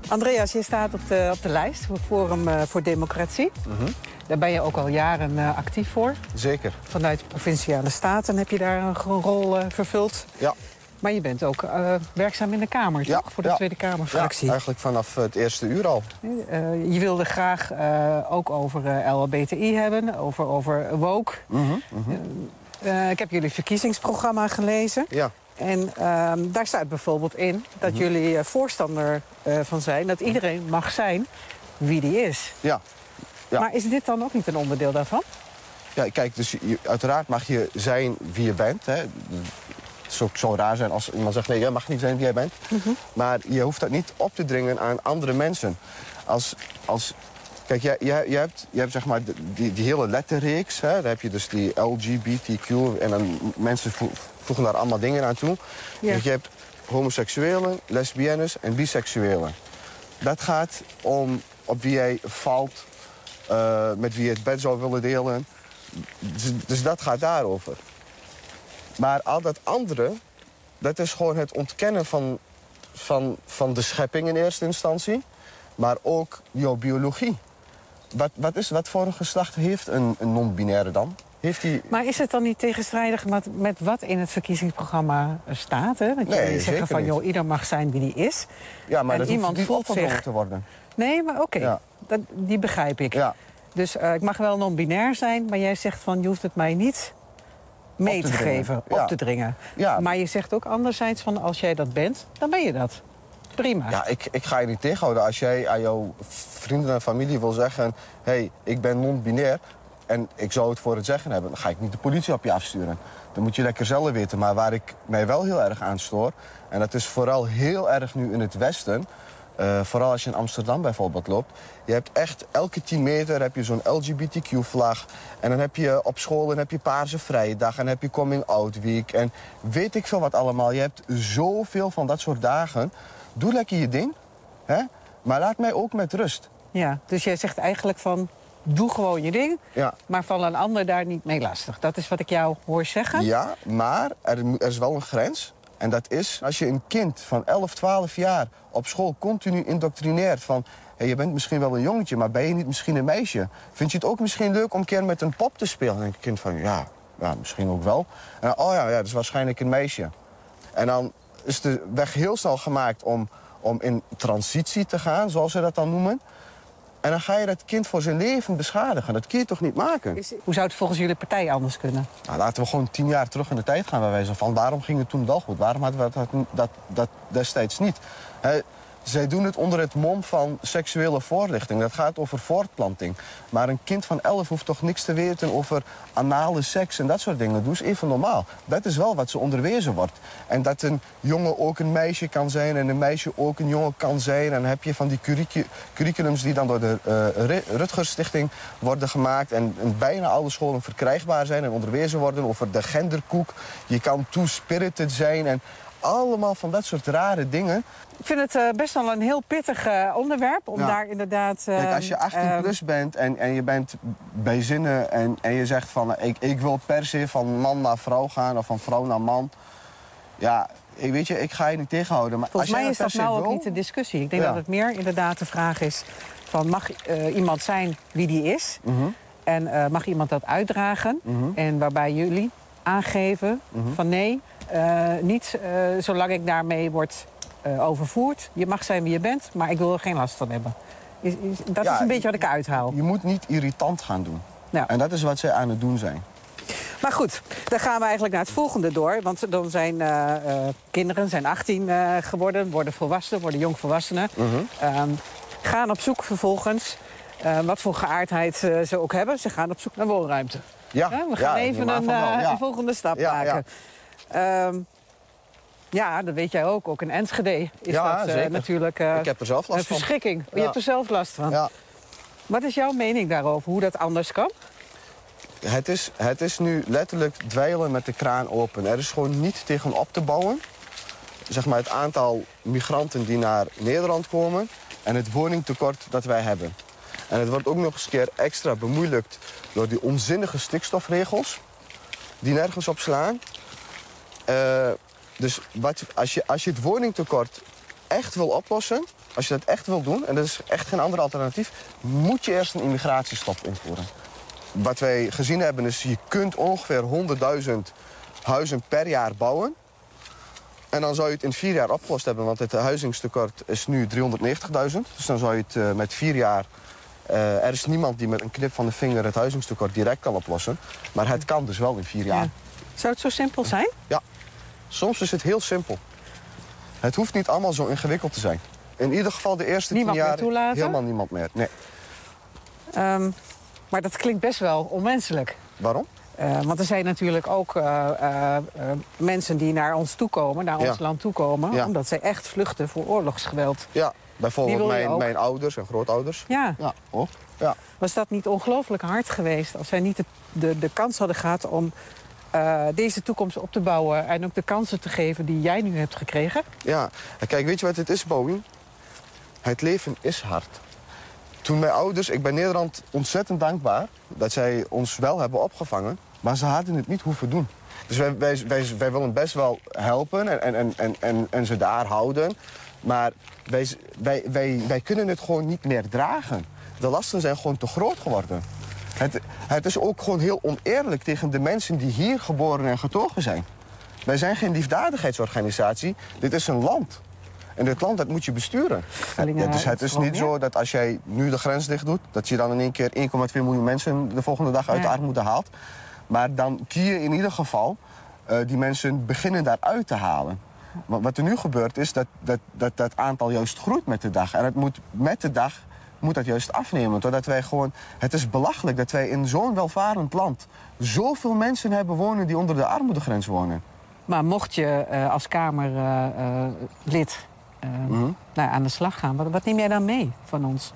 Andreas, je staat op de, op de lijst voor Forum voor Democratie. Mhm. Daar ben je ook al jaren actief voor. Zeker. Vanuit de Provinciale Staten heb je daar een rol vervuld. Ja. Maar je bent ook eh, werkzaam in de Kamer, Ja, toch? Voor de ja. Tweede Ja, Kamerfractie. eigenlijk vanaf het eerste uur al. Eh, je wilde graag eh, ook over LHBTI hebben, over, over woke. Mhm, Eh, ik heb jullie verkiezingsprogramma gelezen. Ja. En ehm, daar staat bijvoorbeeld in dat Mhm. jullie voorstander van zijn... dat iedereen mag zijn wie die is. Ja. Ja. Maar is dit dan ook niet een onderdeel daarvan? ja, kijk, dus je- uiteraard mag je zijn wie je bent. Hè. Het zou, zou raar zijn als iemand zegt, nee, jij mag niet zijn wie jij bent. Maar je hoeft dat niet op te dringen aan andere mensen. Als, als, kijk, jij, jij, jij hebt, jij hebt zeg maar de- die, die hele letterreeks. Hè. Daar heb je dus die LGBTQ en dan mensen vo- voegen daar allemaal dingen aan toe. Ja. Dus je hebt homoseksuelen, lesbiennes en biseksuelen. Dat gaat om op wie jij valt, eh, met wie je het bed zou willen delen. Dus, dus dat gaat daarover. Maar al dat andere, dat is gewoon het ontkennen van, van, van de schepping in eerste instantie. Maar ook jouw biologie. Wat, wat, is, wat voor een geslacht heeft een, een non-binaire dan? Heeft die... Maar is het dan niet tegenstrijdig met, met wat in het verkiezingsprogramma staat? Hè? Dat Nee, jullie zeggen van, joh, ieder mag zijn wie die is. Ja, maar en dat iemand hoeft niet voelt zich- te worden. Nee, maar oké, Ja. die begrijp ik. Ja, Dus eh, ik mag wel non-binair zijn, maar jij zegt van je hoeft het mij niet mee te, geven, ja. op te dringen. ja. Maar je zegt ook anderzijds van als jij dat bent, dan ben je dat. Prima. Ja, ik, ik ga je niet tegenhouden. Als jij aan jouw vrienden en familie wil zeggen... hé, hey, ik ben non-binair... en ik zou het voor het zeggen hebben, dan ga ik niet de politie op je afsturen. Dan moet je lekker zelf weten. Maar waar ik mij wel heel erg aan stoor, en dat is vooral heel erg nu in het westen. Eh, vooral als je in Amsterdam bijvoorbeeld loopt. Je hebt echt elke 10 meter heb je zo'n LGBTQ-vlag. En dan heb je op school dan heb je Paarse Vrije Dag. En heb je Coming Out Week. En weet ik veel wat allemaal. Je hebt zoveel van dat soort dagen. Doe lekker je ding. Hè? Maar laat mij ook met rust. Ja, dus jij zegt eigenlijk van, doe gewoon je ding... Ja. maar val een ander daar niet mee lastig. Dat is wat ik jou hoor zeggen. Ja, maar er, er is wel een grens. En dat is als je een kind van 11, 12 jaar op school continu indoctrineert van... Hey, je bent misschien wel een jongetje, maar ben je niet misschien een meisje? Vind je het ook misschien leuk om een keer met een pop te spelen? Denkt het kind van, ja, ja misschien ook wel. En dan, oh ja, ja, dat is waarschijnlijk een meisje. En dan is de weg heel snel gemaakt om, om in transitie te gaan, zoals ze dat dan noemen. En dan ga je dat kind voor zijn leven beschadigen. Dat kun je toch niet maken? Hoe zou het volgens jullie partij anders kunnen? Nou, laten we gewoon tien jaar terug in de tijd gaan bij wijze van. Waarom ging het toen wel goed? Waarom hadden we dat, dat, dat destijds niet? Zij doen het onder het mom van seksuele voorlichting. Dat gaat over voortplanting. Maar een kind van 11 hoeft toch niks te weten over anale seks en dat soort dingen. Doe eens even normaal. Dat is wel wat ze onderwezen wordt. En dat een jongen ook een meisje kan zijn en een meisje ook een jongen kan zijn. En dan heb je van die curricu- curriculums die dan door de eh, Ru- Rutgers Stichting worden gemaakt. En bijna alle scholen verkrijgbaar zijn en onderwezen worden over de genderkoek. Je kan two-spirited zijn en allemaal van dat soort rare dingen. Ik vind het eh, best wel een heel pittig eh, onderwerp om Ja. daar inderdaad... eh, Kijk, als je 18 eh, plus bent en, en je bent bij zinnen en, en je zegt van ik, ik wil per se van man naar vrouw gaan of van vrouw naar man. Ja, ik weet je, ik ga je niet tegenhouden. Maar Volgens als mij is dat nou ook niet de discussie. Ik denk Ja. dat het meer inderdaad de vraag is... van mag eh, iemand zijn wie die is? Mhm. En eh, mag iemand dat uitdragen? En waarbij jullie aangeven Mhm. van nee, eh, niet eh, zolang ik daarmee word eh, overvoerd. Je mag zijn wie je bent, maar ik wil er geen last van hebben. Is, is- dat Ja, is een beetje wat ik uithaal. Je moet niet irritant gaan doen. Ja. En dat is wat zij aan het doen zijn. Maar goed, dan gaan we eigenlijk naar het volgende door. Want dan zijn eh, eh, kinderen zijn 18 eh, geworden, worden volwassen, worden jongvolwassenen. Mhm. Ehm, gaan op zoek vervolgens, eh, wat voor geaardheid eh, ze ook hebben. Ze gaan op zoek naar woonruimte. Ja, Ja, we gaan even een, eh, een volgende stap maken. Ja. ja, dat weet jij ook. Ook in Enschede is Ja, dat eh, natuurlijk eh, Ik heb er zelf een last van. verschrikking. Je hebt er zelf last van. Ja. Wat is jouw mening daarover, hoe dat anders kan? Het is, het is nu letterlijk dweilen met de kraan open. Er is gewoon niet tegen op te bouwen. Zeg maar het aantal migranten die naar Nederland komen... en het woningtekort dat wij hebben. En het wordt ook nog eens een keer extra bemoeilijkt... door die onzinnige stikstofregels die nergens op slaan. Eh, dus wat, als, je, als je het woningtekort echt wil oplossen... als je dat echt wil doen, en dat is echt geen ander alternatief... moet je eerst een immigratiestop invoeren wat wij gezien hebben is, je kunt ongeveer 100.000 huizen per jaar bouwen. En dan zou je het in vier jaar opgelost hebben, want het huizingstekort is nu 390.000. Dus dan zou je het eh, met vier jaar... eh, er is niemand die met een knip van de vinger het huizingstekort direct kan oplossen. Maar het kan dus wel in vier jaar. Ja. Zou het zo simpel zijn? Soms is het heel simpel. Het hoeft niet allemaal zo ingewikkeld te zijn. In ieder geval de eerste Niemand tien meer jaar toelaten? helemaal niemand meer. Nee. Ehm, maar dat klinkt best wel onmenselijk. Waarom? Eh, want er zijn natuurlijk ook eh, eh, mensen die naar ons toekomen, naar Ja. ons land toekomen, Ja. omdat zij echt vluchten voor oorlogsgeweld. Ja, bijvoorbeeld mijn, mijn ouders en grootouders. Ja, Ja, ook. Ja. was dat niet ongelooflijk hard geweest als zij niet de, de, de kans hadden gehad om eh, deze toekomst op te bouwen en ook de kansen te geven die jij nu hebt gekregen? Ja, kijk, weet je wat het is, Bowie? Het leven is hard. Toen mijn ouders, ik ben Nederland ontzettend dankbaar dat zij ons wel hebben opgevangen, maar ze hadden het niet hoeven doen. Dus wij, wij, wij, wij willen best wel helpen en, en, en, en, en, en ze daar houden, maar wij, wij, wij, wij kunnen het gewoon niet meer dragen. De lasten zijn gewoon te groot geworden. Het, het is ook gewoon heel oneerlijk tegen de mensen die hier geboren en getogen zijn. Wij zijn geen liefdadigheidsorganisatie. Dit is een land. En dit land dat moet je besturen. Vluchtelingen- Het is, het is niet zo dat als jij nu de grens dicht doet... dat je dan in één keer 1,2 miljoen mensen de volgende dag uit de armoede haalt. Maar dan kun je in ieder geval eh, die mensen beginnen daaruit te halen. Want wat er nu gebeurt is dat dat, dat dat aantal juist groeit met de dag. En het moet met de dag moet dat juist afnemen. Doordat wij gewoon, het is belachelijk dat wij in zo'n welvarend land zoveel mensen hebben wonen die onder de armoedegrens wonen. Maar mocht je eh, als Kamerlid Mhm. nou, aan de slag gaan, wat, wat neem jij dan mee van ons?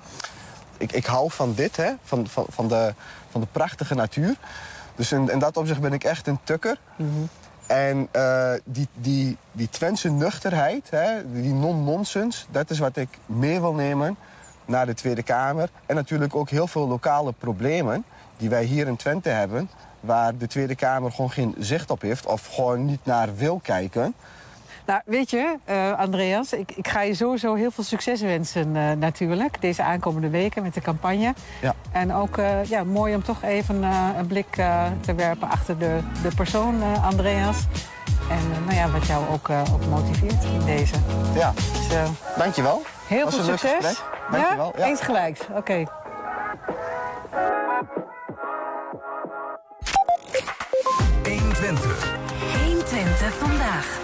ik, ik hou van dit, hè? Van, van, van, de, van de prachtige natuur. Dus in, in dat opzicht ben ik echt een tukker. En eh, die, die, die Twentse nuchterheid, hè, die non-nonsense, dat is wat ik mee wil nemen naar de Tweede Kamer. En natuurlijk ook heel veel lokale problemen die wij hier in Twente hebben, waar de Tweede Kamer gewoon geen zicht op heeft of gewoon niet naar wil kijken. Nou, weet je, eh, Andreas, ik, ik ga je sowieso heel veel succes wensen eh, natuurlijk. Deze aankomende weken met de campagne. Ja. En ook eh, ja, mooi om toch even een blik te werpen achter de, de persoon Andreas. En eh, nou ja, wat jou ook, eh, ook motiveert in deze. Ja, Dus, eh, dankjewel. heel veel succes. Dankjewel. Ja? Eens gelijks. Oké. 120 vandaag.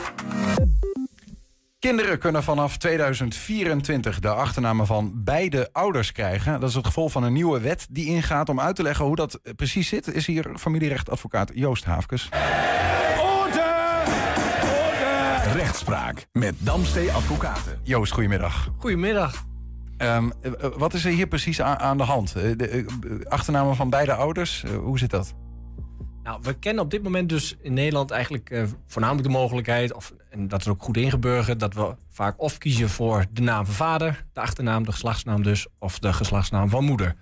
Kinderen kunnen vanaf 2024 de achternamen van beide ouders krijgen. Dat is het gevolg van een nieuwe wet die ingaat. Om uit te leggen hoe dat precies zit, is hier familierechtadvocaat Joost Haafkes. Rechtspraak met Damstee Advocaten. Joost, goedemiddag. Goedemiddag. Ehm, eh, wat is er hier precies aan, aan de hand? Eh, De eh, achternamen van beide ouders, hoe zit dat? Nou, we kennen op dit moment dus in Nederland eigenlijk voornamelijk de mogelijkheid, of, en dat is ook goed ingeburgerd, dat we vaak of kiezen voor de naam van vader, de achternaam, de geslachtsnaam dus, of de geslachtsnaam van moeder.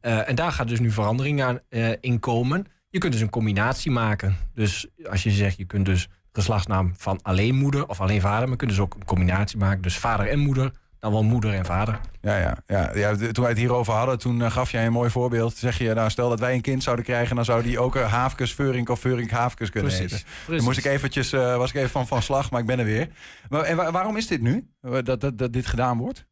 Eh, en daar gaat dus nu verandering aan eh, in komen. Je kunt dus een combinatie maken. Dus als je zegt, je kunt dus geslachtsnaam van alleen moeder of alleen vader, maar je kunt dus ook een combinatie maken. Dus vader en moeder, dan wel moeder en vader. Ja, ja, ja, ja, de- toen wij het hierover hadden, toen eh, gaf jij een mooi voorbeeld. Zeg je, nou, stel dat wij een kind zouden krijgen, dan zou die ook uh, Haafkes, Veurink of Veurink Haafkes kunnen Precies, heten. precies. Dan moest ik eventjes, eh, was ik even van, van slag, maar ik ben er weer. Maar, en wa- waarom is dit nu, Eh, dat, dat, dat dit gedaan wordt?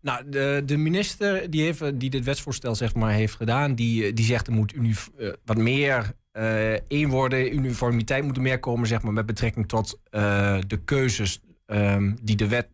Nou, de, de minister die, heeft, die dit wetsvoorstel zeg maar, heeft gedaan, die, die zegt er moet eh, wat meer eh één worden, uniformiteit moet er meer komen zeg maar, met betrekking tot eh, de keuzes ehm, die de wet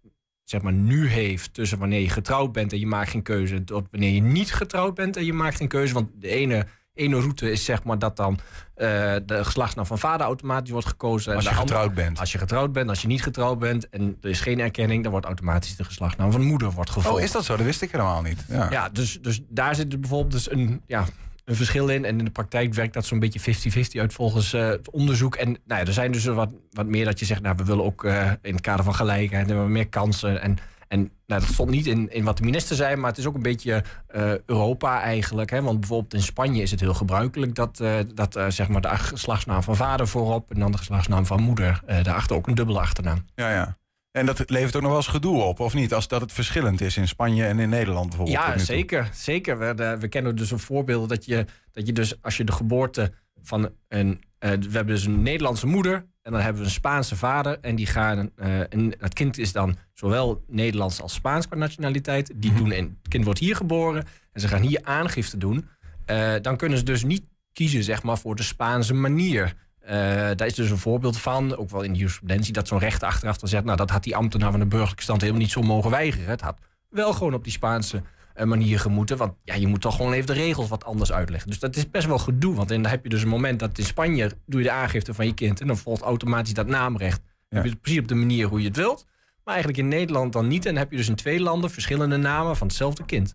zeg maar, nu heeft tussen wanneer je getrouwd bent en je maakt geen keuze, tot wanneer je niet getrouwd bent en je maakt geen keuze. Want de ene, ene route is zeg maar dat dan eh, de geslachtsnaam van vader automatisch wordt gekozen. en Als je andere- getrouwd bent. Als je getrouwd bent, als je niet getrouwd bent en er is geen erkenning, dan wordt automatisch de geslachtsnaam van de moeder wordt gevolgd. Oh, is dat zo? Dat wist ik helemaal niet. Ja. Ja, dus, dus daar zit bijvoorbeeld dus een, ja, een verschil in. En in de praktijk werkt dat zo'n beetje 50-50 uit volgens eh, het onderzoek. En nou ja, er zijn dus wat, wat meer dat je zegt, nou, we willen ook eh, in het kader van gelijkheid we meer kansen. En, en nou, dat stond niet in, in wat de minister zei, maar het is ook een beetje eh, Europa eigenlijk. Hè? Want bijvoorbeeld in Spanje is het heel gebruikelijk dat, dat zeg maar de geslachtsnaam van vader voorop en dan de geslachtsnaam van moeder daarachter ook een dubbele achternaam. ja, ja. En dat levert ook nog wel eens gedoe op, of niet? Als dat het verschillend is in Spanje en in Nederland bijvoorbeeld. Ja, zeker. zeker. We, de- we kennen dus een voorbeeld dat je, dat je dus als je de geboorte van een... eh, we hebben dus een Nederlandse moeder en dan hebben we een Spaanse vader. En die gaan, eh, en het kind is dan zowel Nederlands als Spaans qua nationaliteit. Die doen, en het kind wordt hier geboren en ze gaan hier aangifte doen. Eh, dan kunnen ze dus niet kiezen zeg maar, voor de Spaanse manier. Eh, daar is dus een voorbeeld van, ook wel in de jurisprudentie, dat zo'n rechter achteraf dan zegt, nou dat had die ambtenaar van de burgerlijke stand helemaal niet zo mogen weigeren. Het had wel gewoon op die Spaanse eh, manier gemoeten. Want ja, je moet toch gewoon even de regels wat anders uitleggen. Dus dat is best wel gedoe. Want dan heb je dus een moment dat in Spanje doe je de aangifte van je kind. En dan volgt automatisch dat naamrecht. Dan heb je het precies op de manier hoe je het wilt. Maar eigenlijk in Nederland dan niet. En dan heb je dus in twee landen verschillende namen van hetzelfde kind.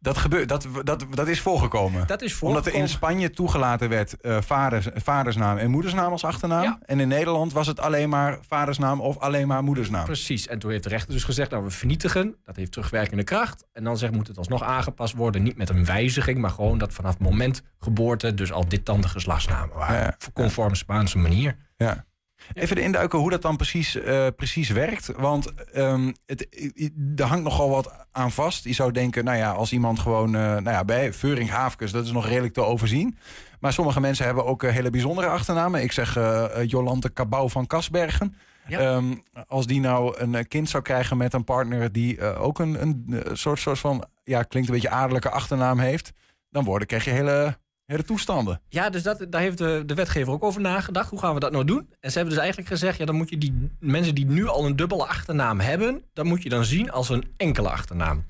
Dat, gebeurt, dat, dat, dat is voorgekomen. Dat is Omdat er in voorgekomen. Spanje toegelaten werd eh, vaders, vadersnaam en moedersnaam als achternaam. Ja. En in Nederland was het alleen maar vadersnaam of alleen maar moedersnaam. Precies. En toen heeft de rechter dus gezegd, nou we vernietigen. Dat heeft terugwerkende kracht. En dan zegt, moet het alsnog aangepast worden. Niet met een wijziging, maar gewoon dat vanaf het moment geboorte... dus al dit dan de geslachtsnamen waren. Ja, ja. Conform Spaanse manier. Ja. Even induiken hoe dat dan precies, eh, precies werkt. Want ehm, het, er hangt nogal wat aan vast. Je zou denken, nou ja, als iemand gewoon... eh, nou ja, bij Veuring Haafkes, dat is nog redelijk te overzien. Maar sommige mensen hebben ook eh, hele bijzondere achternamen. Ik zeg Jolante Cabau van Kasbergen. Ja. Ehm, als die nou een kind zou krijgen met een partner... die ook een, een soort, soort van, ja, klinkt een beetje adellijke achternaam heeft... dan worden, krijg je hele, hele toestanden. Ja, dus dat, daar heeft de, de wetgever ook over nagedacht. Hoe gaan we dat nou doen? En ze hebben dus eigenlijk gezegd... ja, dan moet je die mensen die nu al een dubbele achternaam hebben... dan moet je dan zien als een enkele achternaam.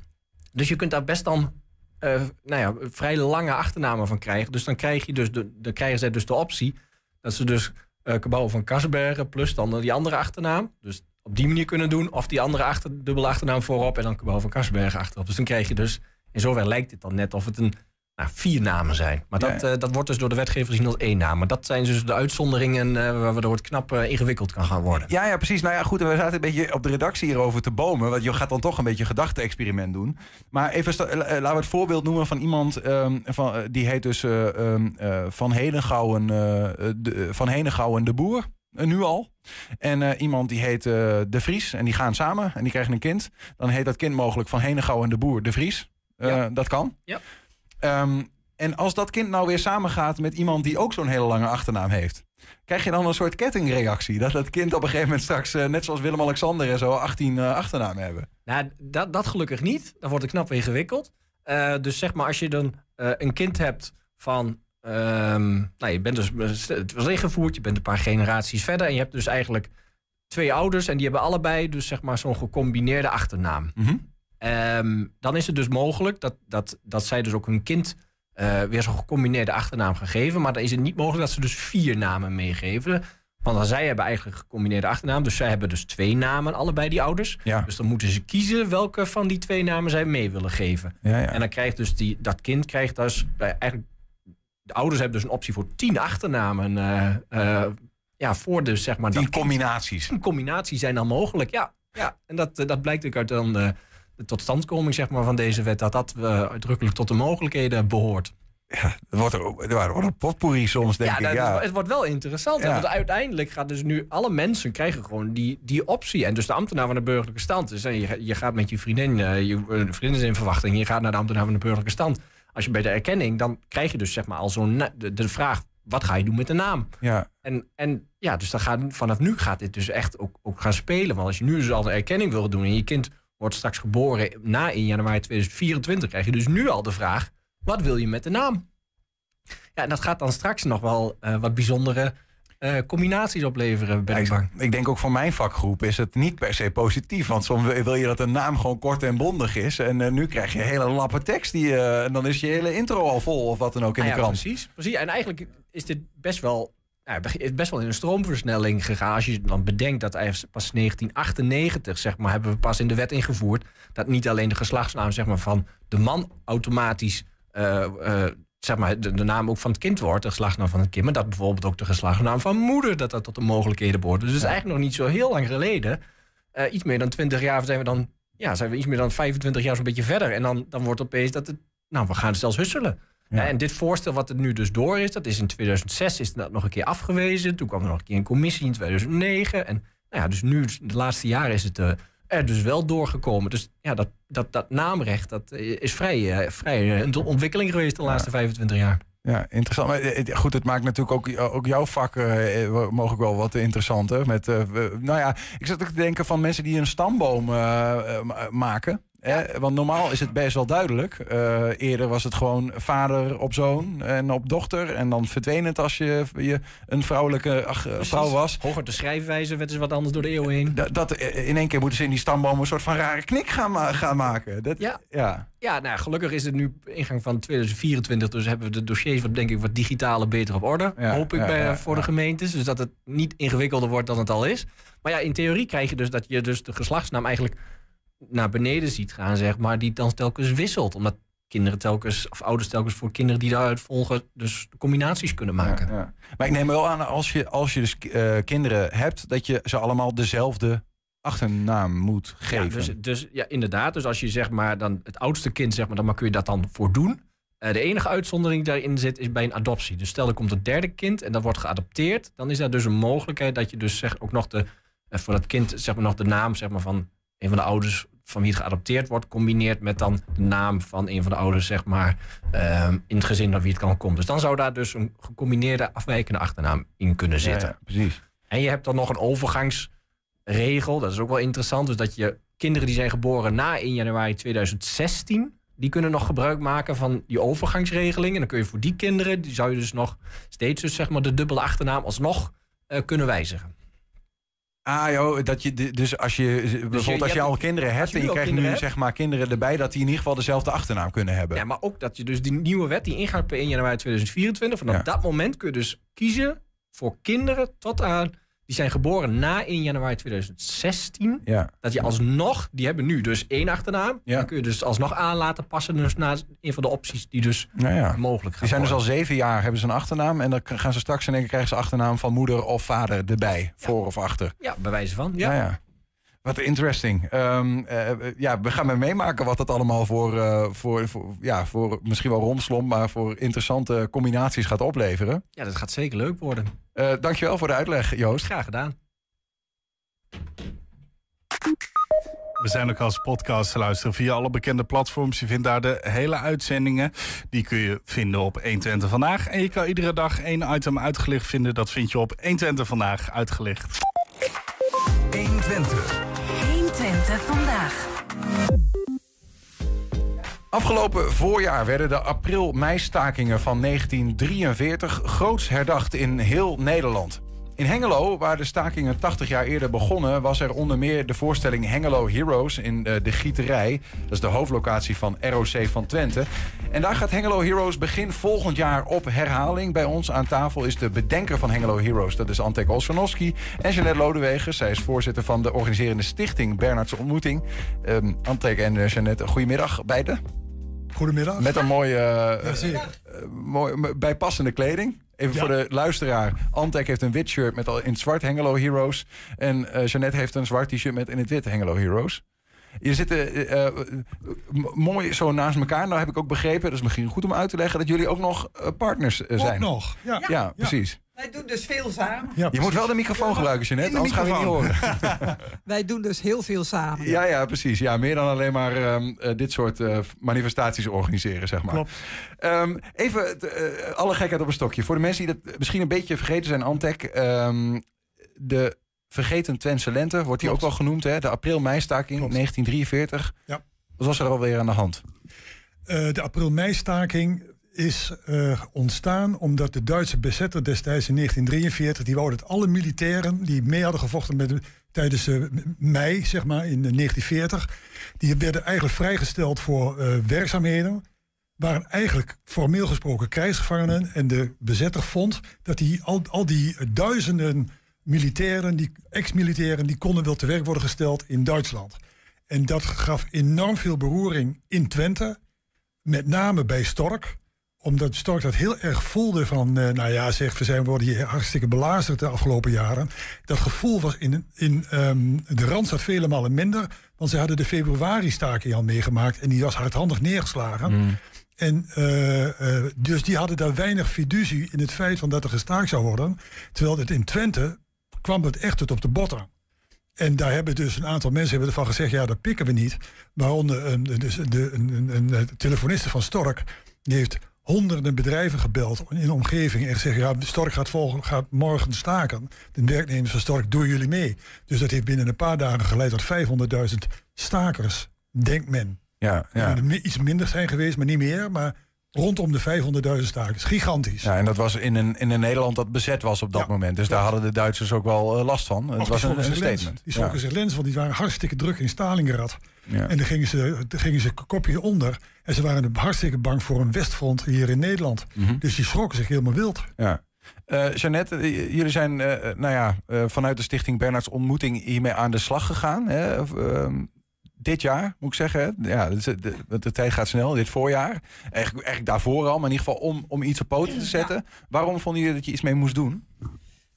Dus je kunt daar best dan eh, nou ja, vrij lange achternamen van krijgen. Dus dan, krijg je dus de, dan krijgen zij dus de optie dat ze dus uh, van Kassenbergen plus dan die andere achternaam. Dus op die manier kunnen doen. Of die andere achter, dubbele achternaam voorop en dan Cabau van Kassenbergen achterop. Dus dan krijg je dus, in zoverre lijkt het dan net of het een nou, vier namen zijn. Maar dat, Ja. eh, dat wordt dus door de wetgever gezien als één naam. Maar dat zijn dus de uitzonderingen eh, waardoor het knap eh, ingewikkeld kan gaan worden. Ja, ja, precies. Nou ja, goed. We zaten een beetje op de redactie hierover te bomen. Want je gaat dan toch een beetje een gedachte-experiment doen. Maar even, laten we het voorbeeld noemen van iemand. ehm, van, die heet dus eh, ehm, eh, Van Henegouwen, de, Van Henegouwen de Boer. nu al. En iemand die heet De Vries. En die gaan samen en die krijgen een kind. Dan heet dat kind mogelijk Van Henegouwen de Boer De Vries. Ja. Dat kan. Ja. Ehm, en als dat kind nou weer samengaat met iemand die ook zo'n hele lange achternaam heeft. Krijg je dan een soort kettingreactie? Dat dat kind op een gegeven moment straks, eh, net zoals Willem-Alexander en zo, 18 eh, achternamen hebben. Nou, dat, dat gelukkig niet. Dan wordt het knap ingewikkeld. Eh, dus zeg maar, als je dan een kind hebt van. ehm, nou, je bent dus. Het was ingevoerd, je bent een paar generaties verder. En je hebt dus eigenlijk twee ouders. En die hebben allebei dus zeg maar zo'n gecombineerde achternaam. Mhm. Ehm, dan is het dus mogelijk dat, dat, dat zij dus ook hun kind eh, weer zo'n gecombineerde achternaam gaan geven. Maar dan is het niet mogelijk dat ze dus vier namen meegeven. Want dan zij hebben eigenlijk een gecombineerde achternaam. Dus zij hebben dus twee namen, allebei die ouders. Ja. Dus dan moeten ze kiezen welke van die twee namen zij mee willen geven. Ja, ja. En dan krijgt dus die, dat kind krijgt dus eh, eigenlijk. De ouders hebben dus een optie voor tien achternamen. eh, ja, voor dus zeg maar. Kind. combinaties. Tien combinaties zijn dan mogelijk. Ja, ja. en dat, dat blijkt ook uit dan de, totstandkoming zeg maar, van deze wet. Dat dat eh, uitdrukkelijk tot de mogelijkheden behoort. Het wordt, er, er wordt een potpourri soms, denk ja, ik. dat- Ja. het wordt wel interessant. Ja. Want uiteindelijk gaat dus nu alle mensen krijgen gewoon die, die optie. En dus de ambtenaar van de burgerlijke stand. Dus je, je gaat met je vriendin, eh, je eh, vriendin is in verwachting. Je gaat naar de ambtenaar van de burgerlijke stand. Als je bij de erkenning, dan krijg je dus zeg maar al zo'n de vraag: wat ga je doen met de naam? ja. En, en ja, dus dan gaat, vanaf nu gaat dit dus echt ook, ook gaan spelen. Want als je nu dus al een erkenning wil doen en je kind wordt straks geboren na 1 januari 2024, krijg je dus nu al de vraag: wat wil je met de naam? Ja, en dat gaat dan straks nog wel eh, wat bijzondere eh, combinaties opleveren, ben Ja, ik bang. ik denk ook voor mijn vakgroep is het niet per se positief. Want soms wil je dat een naam gewoon kort en bondig is. En eh, nu krijg je hele lappen tekst. Die, en dan is je hele intro al vol of wat dan ook in Ah de ja, krant. precies, precies. En eigenlijk is dit best wel, is best wel in een stroomversnelling gegaan. Als je dan bedenkt dat eigenlijk pas 1998, zeg maar, hebben we pas in de wet ingevoerd. Dat niet alleen de geslachtsnaam zeg maar, van de man automatisch. eh, eh, zeg maar, de, de naam ook van het kind wordt, de geslachtsnaam van het kind. Maar dat bijvoorbeeld ook de geslachtsnaam van moeder, dat dat tot de mogelijkheden behoort. Dus het is eigenlijk nog niet zo heel lang geleden. Eh, iets meer dan 20 jaar zijn we dan, ja, zijn we iets meer dan 25 jaar zo'n beetje verder. En dan, dan wordt opeens dat het, nou, we gaan zelfs husselen. Ja. En dit voorstel wat er nu dus door is, dat is in 2006 is dat nog een keer afgewezen. Toen kwam er nog een keer een commissie in 2009. En nou ja, dus nu, de laatste jaren is het eh, er dus wel doorgekomen. Dus ja, dat, dat, dat naamrecht, dat eh, is vrij, eh, vrij een ontwikkeling geweest de laatste 25 jaar. Ja, interessant. Maar, goed, het maakt natuurlijk ook, ook jouw vak eh, mogelijk wel wat interessanter. Met, nou ja, ik zat ook te denken van mensen die een stamboom eh, eh? Want normaal is het best wel duidelijk. Eh, eerder was het gewoon vader op zoon en op dochter. En dan verdween het als je, je een vrouwelijke ach, eh, vrouw was. Hoger de schrijfwijze werd dus wat anders door de eeuwen heen. Dat, dat, eh, in één keer moeten ze in die stamboom een soort van rare knik gaan, ma- gaan maken. Dat, Ja. ja. Ja, nou, gelukkig is het nu ingang van 2024. Dus hebben we de dossiers wat denk ik wat digitaler beter op orde. Ja, hoop ik ja, bij, voor de gemeentes. Dus dat het niet ingewikkelder wordt dan het al is. Maar ja, in theorie krijg je dus dat je dus de geslachtsnaam eigenlijk naar beneden ziet gaan, zeg maar. Die dan telkens wisselt. Omdat kinderen telkens, of ouders telkens voor kinderen die daaruit volgen, dus combinaties kunnen maken. Ja, ja. Maar ik neem wel aan, als je, als je dus eh, kinderen hebt, dat je ze allemaal dezelfde achternaam moet Ja, geven. dus, dus ja, inderdaad. Dus als je zeg maar dan het oudste kind, zeg maar, dan kun je dat dan voor doen. Eh, de enige uitzondering die daarin zit is bij een adoptie. Dus stel er komt een derde kind en dat wordt geadopteerd, dan is daar dus een mogelijkheid dat je dus zeg, ook nog de, eh, voor dat kind zeg maar, nog de naam zeg maar, van een van de ouders van wie het geadopteerd wordt, combineert met dan de naam van een van de ouders, zeg maar, ehm, in het gezin naar wie het kan komen. Dus dan zou daar dus een gecombineerde afwijkende achternaam in kunnen zitten. ja, precies. En je hebt dan nog een overgangsregel. Dat is ook wel interessant. Dus dat je kinderen die zijn geboren na 1 januari 2016... die kunnen nog gebruik maken van die overgangsregeling. En dan kun je voor die kinderen... die zou je dus nog steeds dus zeg maar de dubbele achternaam alsnog eh, kunnen wijzigen. Ah joh, dat je, dus als je, bijvoorbeeld als je al kinderen hebt en je krijgt nu zeg maar kinderen erbij, dat die in ieder geval dezelfde achternaam kunnen hebben. Ja, maar ook dat je dus die nieuwe wet die ingaat per 1 januari 2024. Vanaf Ja. dat moment kun je dus kiezen voor kinderen tot aan. Die zijn geboren na 1 januari 2016. Ja. Dat je alsnog, die hebben nu dus één achternaam. Ja. Dan kun je dus alsnog aan laten passen. Dus naar een van de opties die dus Nou ja. mogelijk gaan Die zijn dus al zeven jaar, hebben ze een achternaam. En dan gaan ze straks in één keer krijgen ze achternaam van moeder of vader erbij. Voor of achter. Ja, bij wijze van. Ja. Ja, ja. Wat interesting. Ehm, eh, eh, ja, we gaan maar meemaken wat dat allemaal voor, eh, voor, voor, ja, voor misschien wel romslomp, maar voor interessante combinaties gaat opleveren. ja, dat gaat zeker leuk worden. Eh dankjewel voor de uitleg, Joost. Graag gedaan. We zijn ook als podcast te luisteren via alle bekende platforms. Je vindt daar de hele uitzendingen. Die kun je vinden op 120 Vandaag. En je kan iedere dag één item uitgelicht vinden. Dat vind je op 120 Vandaag uitgelicht. 120. 120 vandaag. Afgelopen voorjaar werden de april-meistakingen van 1943 groots herdacht in heel Nederland. In Hengelo, waar de stakingen 80 jaar eerder begonnen, was er onder meer de voorstelling Hengelo Heroes in eh, de Gieterij. Dat is de hoofdlocatie van ROC van Twente. En daar gaat Hengelo Heroes begin volgend jaar op herhaling. Bij ons aan tafel is de bedenker van Hengelo Heroes, dat is Antek Olsjanowski. En Jeanette Lodewegen, zij is voorzitter van de organiserende stichting Bernardse Ontmoeting. Ehm Antek en eh, Jeanette, goedemiddag beiden. Goedemiddag. Met een mooie, eh, mooi, bijpassende kleding. Even Ja. voor de luisteraar. Antek heeft een wit shirt met al in het zwart Hengelo Heroes. En eh Jeannette heeft een zwart t-shirt met in het wit Hengelo Heroes. Je zit eh, eh, m- mooi zo naast elkaar. Nou heb ik ook begrepen, dat is misschien goed om uit te leggen... dat jullie ook nog eh, partners eh, zijn. Ook nog. Ja. Ja, precies. Wij doen dus veel samen. Ja, Je moet wel de microfoon gebruiken, de anders gaan we niet horen. Wij doen dus heel veel samen. Ja, ja, precies. Ja, meer dan alleen maar ehm, eh, dit soort eh, manifestaties organiseren, zeg maar. Klopt. Ehm, even eh, alle gekheid op een stokje. Voor de mensen die dat misschien een beetje vergeten zijn, Antek. ehm, de vergeten Twentse lente wordt die ook wel genoemd. Hè? De april-meistaking Klopt. 1943. Ja. Wat was er alweer aan de hand? Eh, de april-mei-staking is eh, ontstaan omdat de Duitse bezetter destijds in 1943... die wou dat alle militairen die mee hadden gevochten met de, tijdens eh, mei, zeg maar, in 1940... die werden eigenlijk vrijgesteld voor werkzaamheden... waren eigenlijk formeel gesproken krijgsgevangenen... en de bezetter vond dat die, al, al die duizenden militairen, die ex-militairen... die konden wel te werk worden gesteld in Duitsland. En dat gaf enorm veel beroering in Twente... Met name bij Stork. Omdat Stork dat heel erg voelde van... eh, nou ja, zeg, we zijn worden hier hartstikke belazerd de afgelopen jaren. Dat gevoel was in, in ehm, de Randstad vele malen minder. Want ze hadden de februari-staking al meegemaakt... en die was hardhandig neergeslagen. En eh, eh, dus die hadden daar weinig fiducie in het feit van dat er gestaakt zou worden. Terwijl het in Twente kwam het echt tot op de botten. En daar hebben dus een aantal mensen hebben ervan gezegd: ja, dat pikken we niet. Waaronder een, dus de, een, telefoniste van Stork. Die heeft honderden bedrijven gebeld in de omgeving. En gezegd: ja, Stork gaat, volgen, gaat morgen staken. De werknemers van Stork, doen jullie mee? Dus dat heeft binnen een paar dagen geleid tot 500.000 stakers, denkt men. Ja, ja. Iets minder zijn geweest, maar niet meer. Maar rondom de 500.000 stakers. Gigantisch. ja, en dat was in een, in een Nederland dat bezet was op dat Ja. moment. Dus daar hadden de Duitsers ook wel eh, last van. Het was een, een lens. statement. Die schrokken zich lens, want die waren hartstikke druk in Stalingrad. Ja. En dan gingen ze, dan gingen ze kopje onder. En ze waren hartstikke bang voor een Westfront hier in Nederland. Mhm. Dus die schrokken zich helemaal wild. Ja. Eh Jeannette, eh, jullie zijn nou ja, vanuit de stichting Bernards Ontmoeting hiermee aan de slag gegaan. Hè? Dit jaar, moet ik zeggen. Ja, de, de, want de tijd gaat snel, dit voorjaar. Eigenlijk, eigenlijk daarvoor al, maar in ieder geval om, om iets op poten te zetten. Waarom vonden jullie dat je iets mee moest doen?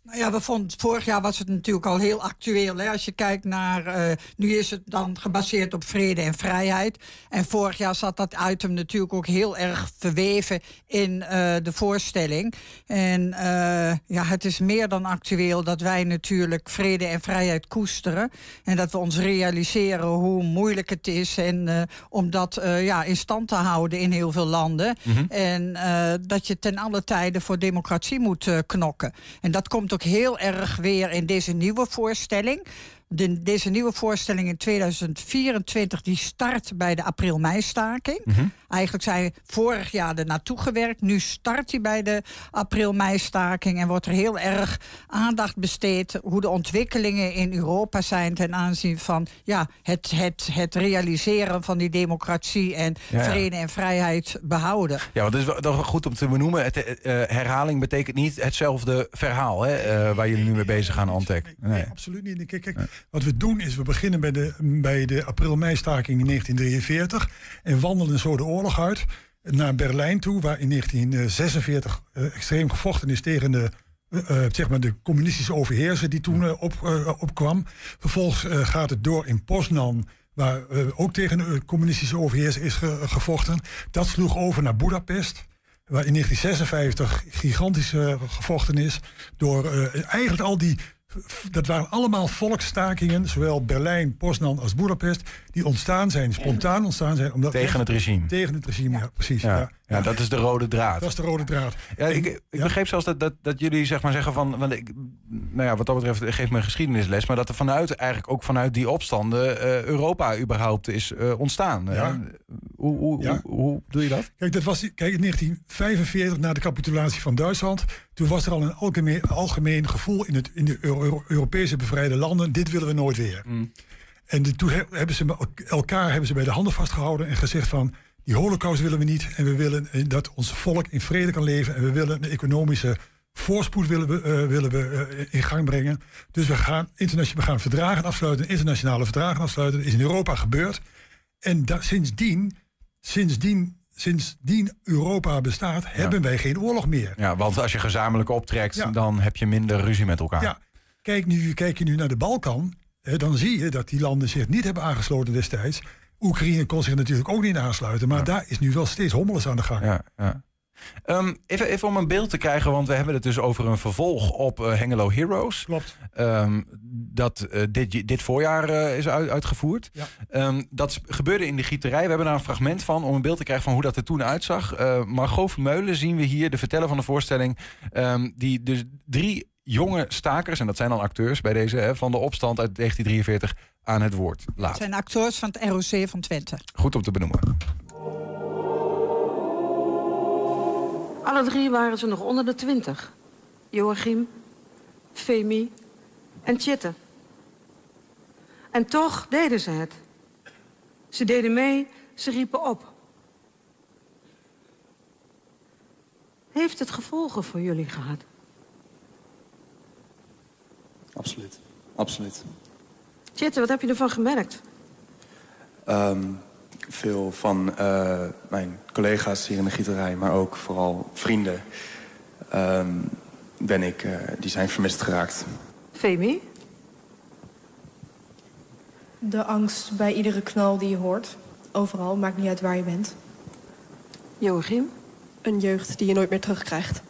Nou ja, we vonden, vorig jaar was het natuurlijk al heel actueel. Hè? Als je kijkt naar, eh, nu is het dan gebaseerd op vrede en vrijheid. En vorig jaar zat dat item natuurlijk ook heel erg verweven in eh, de voorstelling. En eh, ja, het is meer dan actueel dat wij natuurlijk vrede en vrijheid koesteren. En dat we ons realiseren hoe moeilijk het is. En om dat ja, in stand te houden in heel veel landen. En eh, dat je ten alle tijde voor democratie moet knokken. En dat komt ook heel erg weer in deze nieuwe voorstelling. De, deze nieuwe voorstelling in 2024 die start bij de april-mei-staking. Mhm. Eigenlijk zijn vorig jaar er naartoe gewerkt. Nu start hij bij de april-mei-staking en wordt er heel erg aandacht besteed hoe de ontwikkelingen in Europa zijn ten aanzien van ja, het, het, het realiseren van die democratie en Ja, ja. vrede en vrijheid behouden. Ja, want het is wel, dat is wel goed om te benoemen. Het, eh, herhaling betekent niet hetzelfde verhaal hè, eh, waar jullie nu mee bezig gaan, Antek. Nee. Absoluut niet. Kijk, kijk, wat we doen is, we beginnen bij de, bij de april-mei-staking in 1943 en wandelen zo de oorlog uit naar Berlijn toe, waar in 1946 eh, extreem gevochten is tegen de, eh, eh, zeg maar de communistische overheerser die toen op, opkwam. Vervolgens gaat het door in Poznan, waar ook tegen de communistische overheerser is ge- gevochten. Dat sloeg over naar Budapest. Waar in 1956 gigantisch gevochten is. Door eigenlijk al die. Dat waren allemaal volksstakingen, zowel Berlijn, Poznan als Budapest, die ontstaan zijn, spontaan ontstaan zijn. Omdat Tegen het regime. Tegen het regime, ja, precies. Ja, Ja. Ja, dat is de rode draad. Dat is de rode draad. Ja, ik, ik begreep zelfs dat, dat, dat jullie zeg maar zeggen van, want ik, nou ja, wat dat betreft geef me een geschiedenisles, maar dat er vanuit eigenlijk ook vanuit die opstanden eh, Europa überhaupt is eh, ontstaan. Ja. Hoe, hoe, Ja. hoe, hoe doe je dat? Kijk, dat was, kijk, in 1945, na de capitulatie van Duitsland, toen was er al een algemeen, algemeen gevoel in, het, in de Euro- Euro- Europese bevrijde landen, dit willen we nooit weer. En de- toen he- hebben ze elkaar hebben ze bij de handen vastgehouden en gezegd van, die holocaust willen we niet en we willen eh, dat ons volk in vrede kan leven en we willen een economische voorspoed willen we, eh, willen we eh, in gang brengen. Dus we gaan, internationaal, we gaan verdragen afsluiten, internationale verdragen afsluiten. Dat is in Europa gebeurd. En da- sindsdien, sindsdien, sindsdien Europa bestaat, hebben wij geen oorlog meer. Ja, want als je gezamenlijk optrekt, Ja. dan heb je minder ruzie met elkaar. Ja, kijk, nu, kijk je nu naar de Balkan, hè, dan zie je dat die landen zich niet hebben aangesloten destijds. Oekraïne kon zich natuurlijk ook niet aansluiten, maar daar is nu wel steeds hommeles aan de gang. Ja, ja. Ehm, even, even om een beeld te krijgen, want we hebben het dus over een vervolg op eh, Hengelo Heroes. Klopt. Ehm, dat eh, dit, dit voorjaar eh, is uit- uitgevoerd. Ja. Ehm, dat gebeurde in de gieterij. We hebben daar een fragment van om een beeld te krijgen van hoe dat er toen uitzag. Margot Vermeulen zien we hier, de verteller van de voorstelling. die dus drie jonge stakers, en dat zijn dan acteurs bij deze, hè, van de opstand uit 1943 aan het woord Het laat. zijn acteurs van het ROC van Twente. Goed om te benoemen. Alle drie waren ze nog onder de twintig. Joachim, Femi en Tjitte. En toch deden ze het. Ze deden mee, ze riepen op. Heeft het gevolgen voor jullie gehad? Absoluut. Absoluut. Wat heb je ervan gemerkt? Ehm, veel van eh, mijn collega's hier in de gieterij, maar ook vooral vrienden, ehm, ben ik, eh, die zijn vermist geraakt. Femi? De angst bij iedere knal die je hoort. Overal, maakt niet uit waar je bent. Joachim? Een jeugd die je nooit meer terugkrijgt.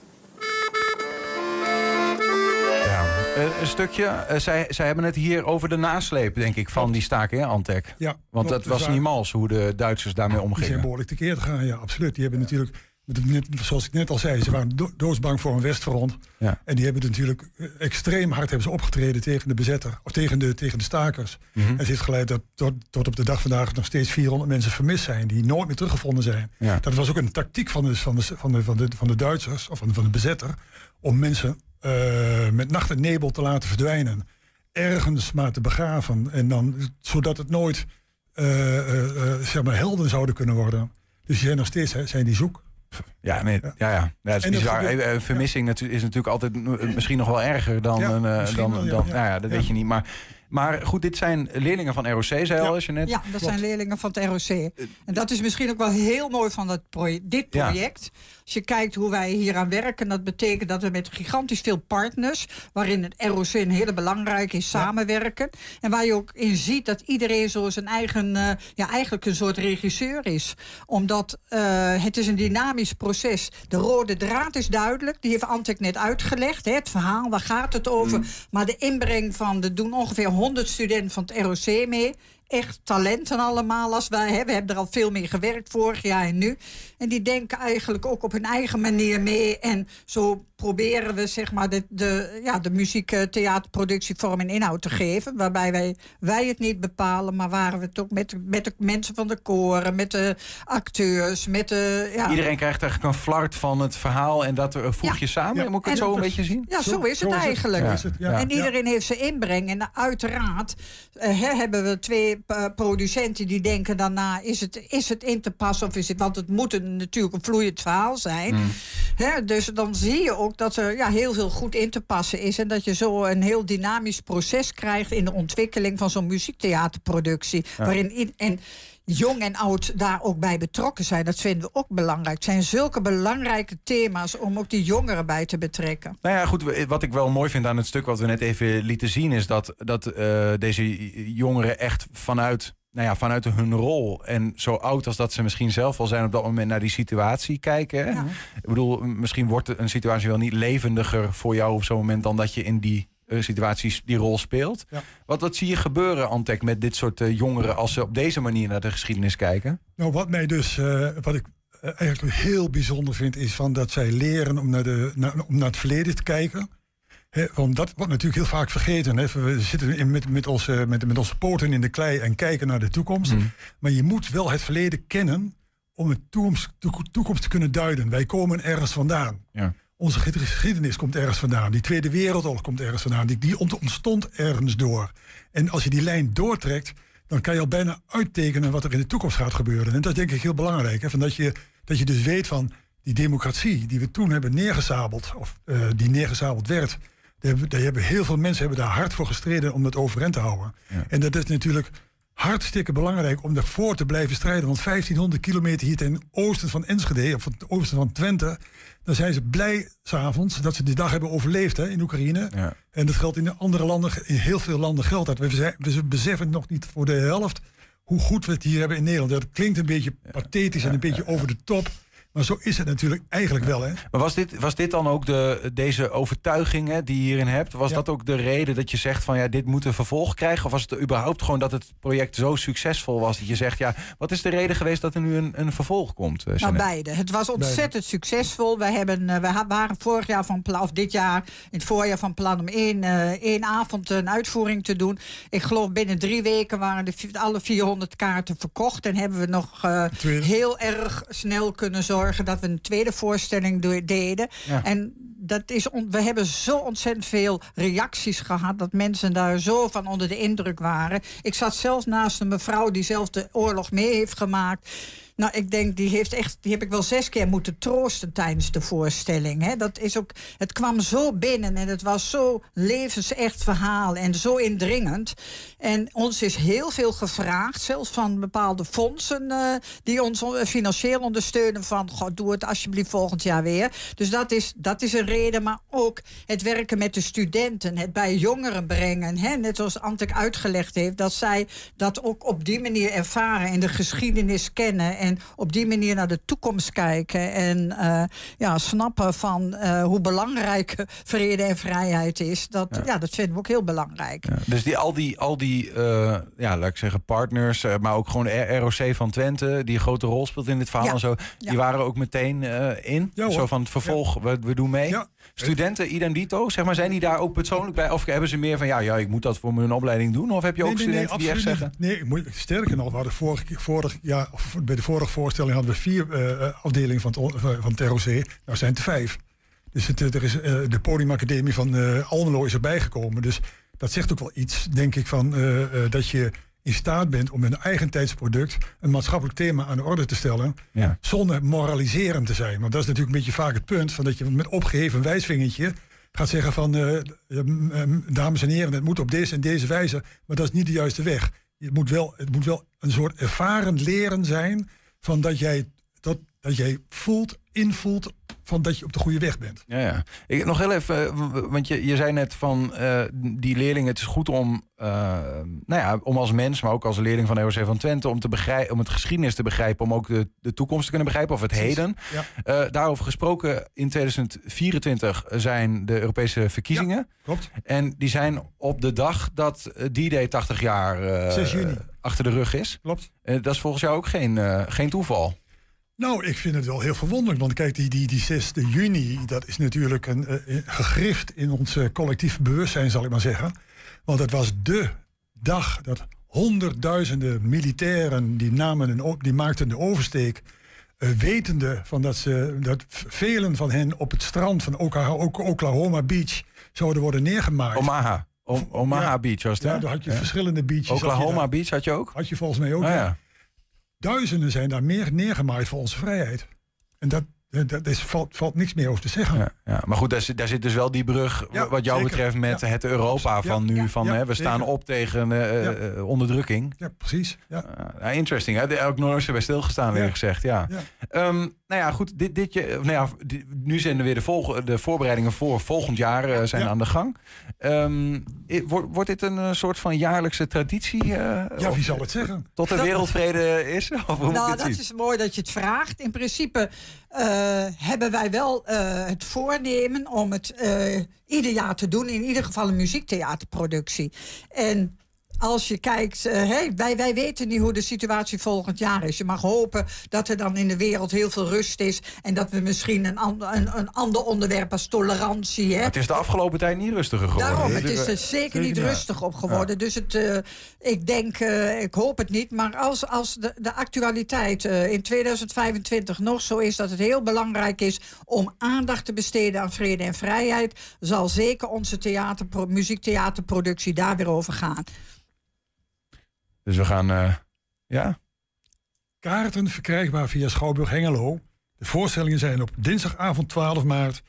Een stukje. eh, zij, zij hebben het hier over de nasleep, denk ik, van die staking, hè, Antek? Ja, Want dat was niet mals hoe de Duitsers daarmee Die zijn omgingen. behoorlijk tekeer te gaan, ja, absoluut. Die hebben natuurlijk, zoals ik net al zei, ze waren do- doodsbang voor een Westfront. Ja. En die hebben natuurlijk eh, extreem hard hebben ze opgetreden tegen de bezetter, of tegen de, tegen de stakers. Mhm. En het heeft geleid dat tot, tot op de dag vandaag nog steeds 400 mensen vermist zijn, die nooit meer teruggevonden zijn. Ja. Dat was ook een tactiek van de, van de, van de, van de, van de Duitsers, of van de, van de bezetter, om mensen eh, met nacht en nebel te laten verdwijnen. Ergens maar te begraven. En dan, zodat het nooit eh, eh, zeg maar helden zouden kunnen worden. Dus die zijn nog steeds hè, zijn die zoek. Ja, nee, ja, ja. ja dat is En dat bizar. gebeurt- Vermissing is natuurlijk altijd misschien nog wel erger dan... Ja, een, misschien dan, wel, ja, dan ja. Nou ja, dat Ja. weet je niet. Maar, maar goed, dit zijn leerlingen van ROC, zei al, als je net... Ja, dat zijn leerlingen van het ROC. En dat is misschien ook wel heel mooi van dat proje- dit Ja. project. Als je kijkt hoe wij hier aan werken, dat betekent dat we met gigantisch veel partners, waarin het ROC een hele belangrijke is, samenwerken. En waar je ook in ziet dat iedereen zo zijn eigen, eh, ja, eigenlijk een soort regisseur is. Omdat eh, het is een dynamisch proces. De rode draad is duidelijk. Die heeft Antek net uitgelegd. Hè, het verhaal, waar gaat het over? Maar de inbreng van, er doen ongeveer 100 studenten van het ROC mee echt talenten allemaal als wij. Hè. We hebben er al veel mee gewerkt vorig jaar en nu. En die denken eigenlijk ook op hun eigen manier mee. En zo proberen we zeg maar de, de, ja, de muziek, eh, theaterproductie vorm en inhoud te geven. Waarbij wij, wij het niet bepalen, maar waren we het ook met, de- met de mensen van de koren, met de acteurs, met de. Ja, Iedereen krijgt eigenlijk een flart van het verhaal en dat eh, voeg je samen. Moet ik het En- zo een beetje zien? Ja, zo, is het eigenlijk. Ja. Is het, ja. En iedereen heeft zijn inbreng. En uiteraard eh, hè, hebben we twee eh, producenten die denken daarna... Is het, is het in te passen of is het... Want het moet een, natuurlijk een vloeiend verhaal zijn. Mm. Hè, dus dan zie je ook dat er ja, heel veel goed in te passen is. En dat je zo een heel dynamisch proces krijgt... in de ontwikkeling van zo'n muziektheaterproductie. Ja. Waarin in, en jong en oud daar ook bij betrokken zijn. Dat vinden we ook belangrijk. Het zijn zulke belangrijke thema's... om ook die jongeren bij te betrekken. Nou ja, goed. Wat ik wel mooi vind aan het stuk wat we net even lieten zien, is dat, dat eh, deze jongeren echt vanuit, nou ja, vanuit hun rol en zo oud als dat ze misschien zelf al zijn op dat moment naar die situatie kijken. hè. Ik bedoel, misschien wordt een situatie wel niet levendiger voor jou op zo'n moment dan dat je in die eh, situaties die rol speelt. Wat, wat zie je gebeuren, Antek, met dit soort eh, jongeren als ze op deze manier naar de geschiedenis kijken? Nou, wat mij dus, eh, wat ik eigenlijk heel bijzonder vind, is van dat zij leren om naar, de, naar, om naar het verleden te kijken. Hè, want dat wordt natuurlijk heel vaak vergeten. We zitten in, met, met, onze, met, met onze poten in de klei en kijken naar de toekomst. Maar je moet wel het verleden kennen om de toekomst, toek- toekomst te kunnen duiden. Wij komen ergens vandaan. Ja. Onze geschiedenis komt ergens vandaan. Die Tweede Wereldoorlog komt ergens vandaan. Die, die ont- ontstond ergens door. En als je die lijn doortrekt, dan kan je al bijna uittekenen wat er in de toekomst gaat gebeuren. En dat is denk ik heel belangrijk. Hè? Van dat, je, dat je dus weet van die democratie die we toen hebben neergezabeld, of eh, die neergezabeld werd. Daar hebben, daar hebben heel veel mensen hebben daar hard voor gestreden om dat overeind te houden. En dat is natuurlijk hartstikke belangrijk om daarvoor te blijven strijden. Want 1500 kilometer hier ten oosten van Enschede, of ten oosten van Twente, dan zijn ze blij s'avonds dat ze die dag hebben overleefd hè, in Oekraïne. En dat geldt in de andere landen, in heel veel landen geldt dat. We, zijn- we beseffen nog niet voor de helft hoe goed we het hier hebben in Nederland. Dat klinkt een beetje pathetisch en een beetje over de top. Maar zo is het natuurlijk eigenlijk wel. Hè? Maar was dit, was dit dan ook de, deze overtuiging hè, die je hierin hebt? Was dat ook de reden dat je zegt van ja, dit moet een vervolg krijgen? Of was het überhaupt gewoon dat het project zo succesvol was dat je zegt ja, wat is de reden geweest dat er nu een, een vervolg komt? eh, Nou, beide. Het was ontzettend succesvol. Wij hebben, eh, we waren vorig jaar van plan, of dit jaar in het voorjaar van plan om één, eh, één avond een uitvoering te doen. Ik geloof binnen drie weken waren de, alle 400 kaarten verkocht. En hebben we nog eh, heel erg snel kunnen zorgen dat we een tweede voorstelling deden. Ja. En dat is we hebben zo ontzettend veel reacties gehad dat mensen daar zo van onder de indruk waren. Ik zat zelf naast een mevrouw die zelf de oorlog mee heeft gemaakt. Nou, ik denk, die, heeft echt, die heb ik wel zes keer moeten troosten tijdens de voorstelling. Hè. Dat is ook, het kwam zo binnen en het was zo levensecht verhaal en zo indringend. En ons is heel veel gevraagd, zelfs van bepaalde fondsen eh, die ons on- financieel ondersteunen. Van, goh, doe het alsjeblieft volgend jaar weer. Dus dat is, dat is een reden, maar ook het werken met de studenten, het bij jongeren brengen. Hè. Net zoals Antek uitgelegd heeft, dat zij dat ook op die manier ervaren en de geschiedenis kennen. En op die manier naar de toekomst kijken. En eh, ja, snappen van eh, hoe belangrijk vrede en vrijheid is. Dat, ja. dat vinden we ook heel belangrijk. Ja, dus die, al die, al die eh, ja, laat ik zeggen, partners, eh, maar ook gewoon ROC van Twente, die een grote rol speelt in dit verhaal Ja. en zo, Ja. die waren ook meteen eh, in. Zo van het vervolg, we, we doen mee. Studenten, idem dito, zeg maar, zijn die daar ook persoonlijk bij? Of hebben ze meer van, ja, ja, ik moet dat voor mijn opleiding doen? Of heb je ook studenten die echt zeggen... Nee, ik moet, sterker nog, we hadden vorig, vorig jaar, of bij de vorige voorstelling hadden we vier eh, afdelingen van het, van het ROC. Nou zijn het er vijf. Dus het, er is, eh, de podiumacademie van eh, Almelo is erbij gekomen. Dus dat zegt ook wel iets, denk ik, van dat je in staat bent om met een eigen tijdsproduct een maatschappelijk thema aan de orde te stellen. Ja. Zonder moraliserend te zijn. Want dat is natuurlijk een beetje vaak het punt. Van dat je met opgeheven wijsvingertje gaat zeggen van dames en heren, het moet op deze en deze wijze. Maar dat is niet de juiste weg. Het moet wel, het moet wel een soort ervaren leren zijn van dat jij, dat, jij voelt, invoelt van dat je op de goede weg bent. Ja, ja. Ik, nog heel even, eh, want je, je zei net van eh, die leerlingen, het is goed om, eh, nou ja, om als mens, maar ook als leerling van de ROC van Twente, om, te begrijpen, om het geschiedenis te begrijpen, om ook de, de toekomst te kunnen begrijpen, of het heden. ja. Daarover gesproken, in 2024 zijn de Europese verkiezingen. klopt. En die zijn op de dag dat D-Day 80 jaar eh, 6 juni. achter de rug is. Klopt. Dat is volgens jou ook geen, geen toeval. Nou, ik vind het wel heel verwonderlijk. Want kijk, die, die, die 6 juni, dat is natuurlijk een, eh, gegrift in ons eh, collectief bewustzijn, zal ik maar zeggen. Want het was de dag dat honderdduizenden militairen, die, namen een, die maakten de oversteek. eh, wetende van dat, ze, dat velen van hen op het strand van Oklahoma Beach zouden worden neergemaakt. Omaha. O- Omaha Ja. Beach was het, Ja, daar had je Ja. verschillende beaches. Oklahoma. Beach had je ook? Had je volgens mij ook. Ah, ja. Duizenden zijn daar meer neergemaaid voor onze vrijheid. En dat, dat, dat is, valt, valt niks meer over te zeggen. Ja, ja, maar goed, daar zit, daar zit dus wel die brug, Ja, wat jou zeker. betreft, met Ja. het Europa Ja, van nu. ja, van, ja, hè, we staan zeker. op tegen eh, Ja. eh, onderdrukking. Ja, precies. Ja. Ja, interesting. Hè? Nooit zo bij stilgestaan, Ja. eerlijk gezegd. Ja. Ja. Ehm, nou ja, goed. Dit, dit, je- of nou ja, nu zijn er weer de, volg- de voorbereidingen voor volgend jaar eh, zijn Ja. aan de gang. Ehm, i- wordt, wordt dit een eh, soort van jaarlijkse traditie? eh, ja, wie zal het zeggen? Tot de wereldvrede is? Of hoe moet ik Nou, dat zien? is mooi dat je het vraagt. In principe eh, hebben wij wel eh, het voornemen om het eh, ieder jaar te doen. In ieder geval een muziektheaterproductie. En als je kijkt, eh, hey, wij, wij weten niet hoe de situatie volgend jaar is. Je mag hopen dat er dan in de wereld heel veel rust is. En dat we misschien een, ander een, een ander onderwerp als tolerantie. Hè, Het is de afgelopen tijd niet rustiger geworden. Daarom, het is er Dus, eh, zeker niet rustig op geworden. Dus het, eh, ik denk, ik hoop het niet. Maar als, als de, de actualiteit in 2025 nog zo is dat het heel belangrijk is om aandacht te besteden aan vrede en vrijheid, zal zeker onze theaterpro muziektheaterproductie daar weer over gaan. Dus we gaan... eh, ja? Kaarten verkrijgbaar via Schouwburg Hengelo. De voorstellingen zijn op dinsdagavond 12 maart,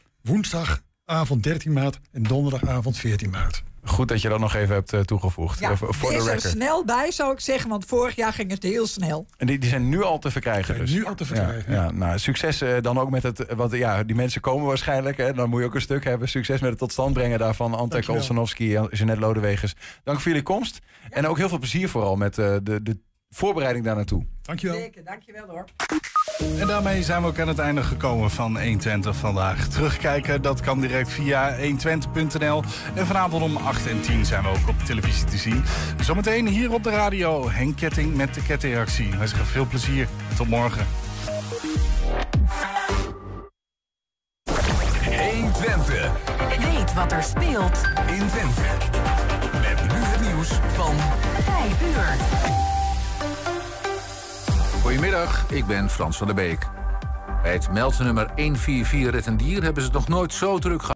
woensdagavond 13 maart en donderdagavond 14 maart. Goed dat je dat nog even hebt eh, toegevoegd. Ja, eh, voor voor de er snel bij, zou ik zeggen, want vorig jaar ging het heel snel. En die, die zijn nu al te verkrijgen. Dus. nu al te verkrijgen, Ja, ja. nou, succes eh, dan ook met het. Want ja, die mensen komen waarschijnlijk. Hè, dan moet je ook een stuk hebben. Succes met het tot stand brengen daarvan. Antek. Olsenowski en Jeanette Lodewegers. Dank voor jullie komst. En ook heel veel plezier vooral met de, de voorbereiding daar naartoe. Dankjewel. Zeker, dankjewel hoor. En daarmee zijn we ook aan het einde gekomen van 120 vandaag. Terugkijken, dat kan direct via 120.nl. En vanavond om 8 en 10 zijn we ook op televisie te zien. Zometeen hier op de radio, Henk Ketting met de kettingreactie. Wij zeggen veel plezier. Tot morgen. 120. Weet wat er speelt in Twente. Met nu het nieuws van 5 uur. Goedemiddag, ik ben Frans van der Beek. Bij het meldnummer 144 Ret en Dier hebben ze het nog nooit zo druk gehad.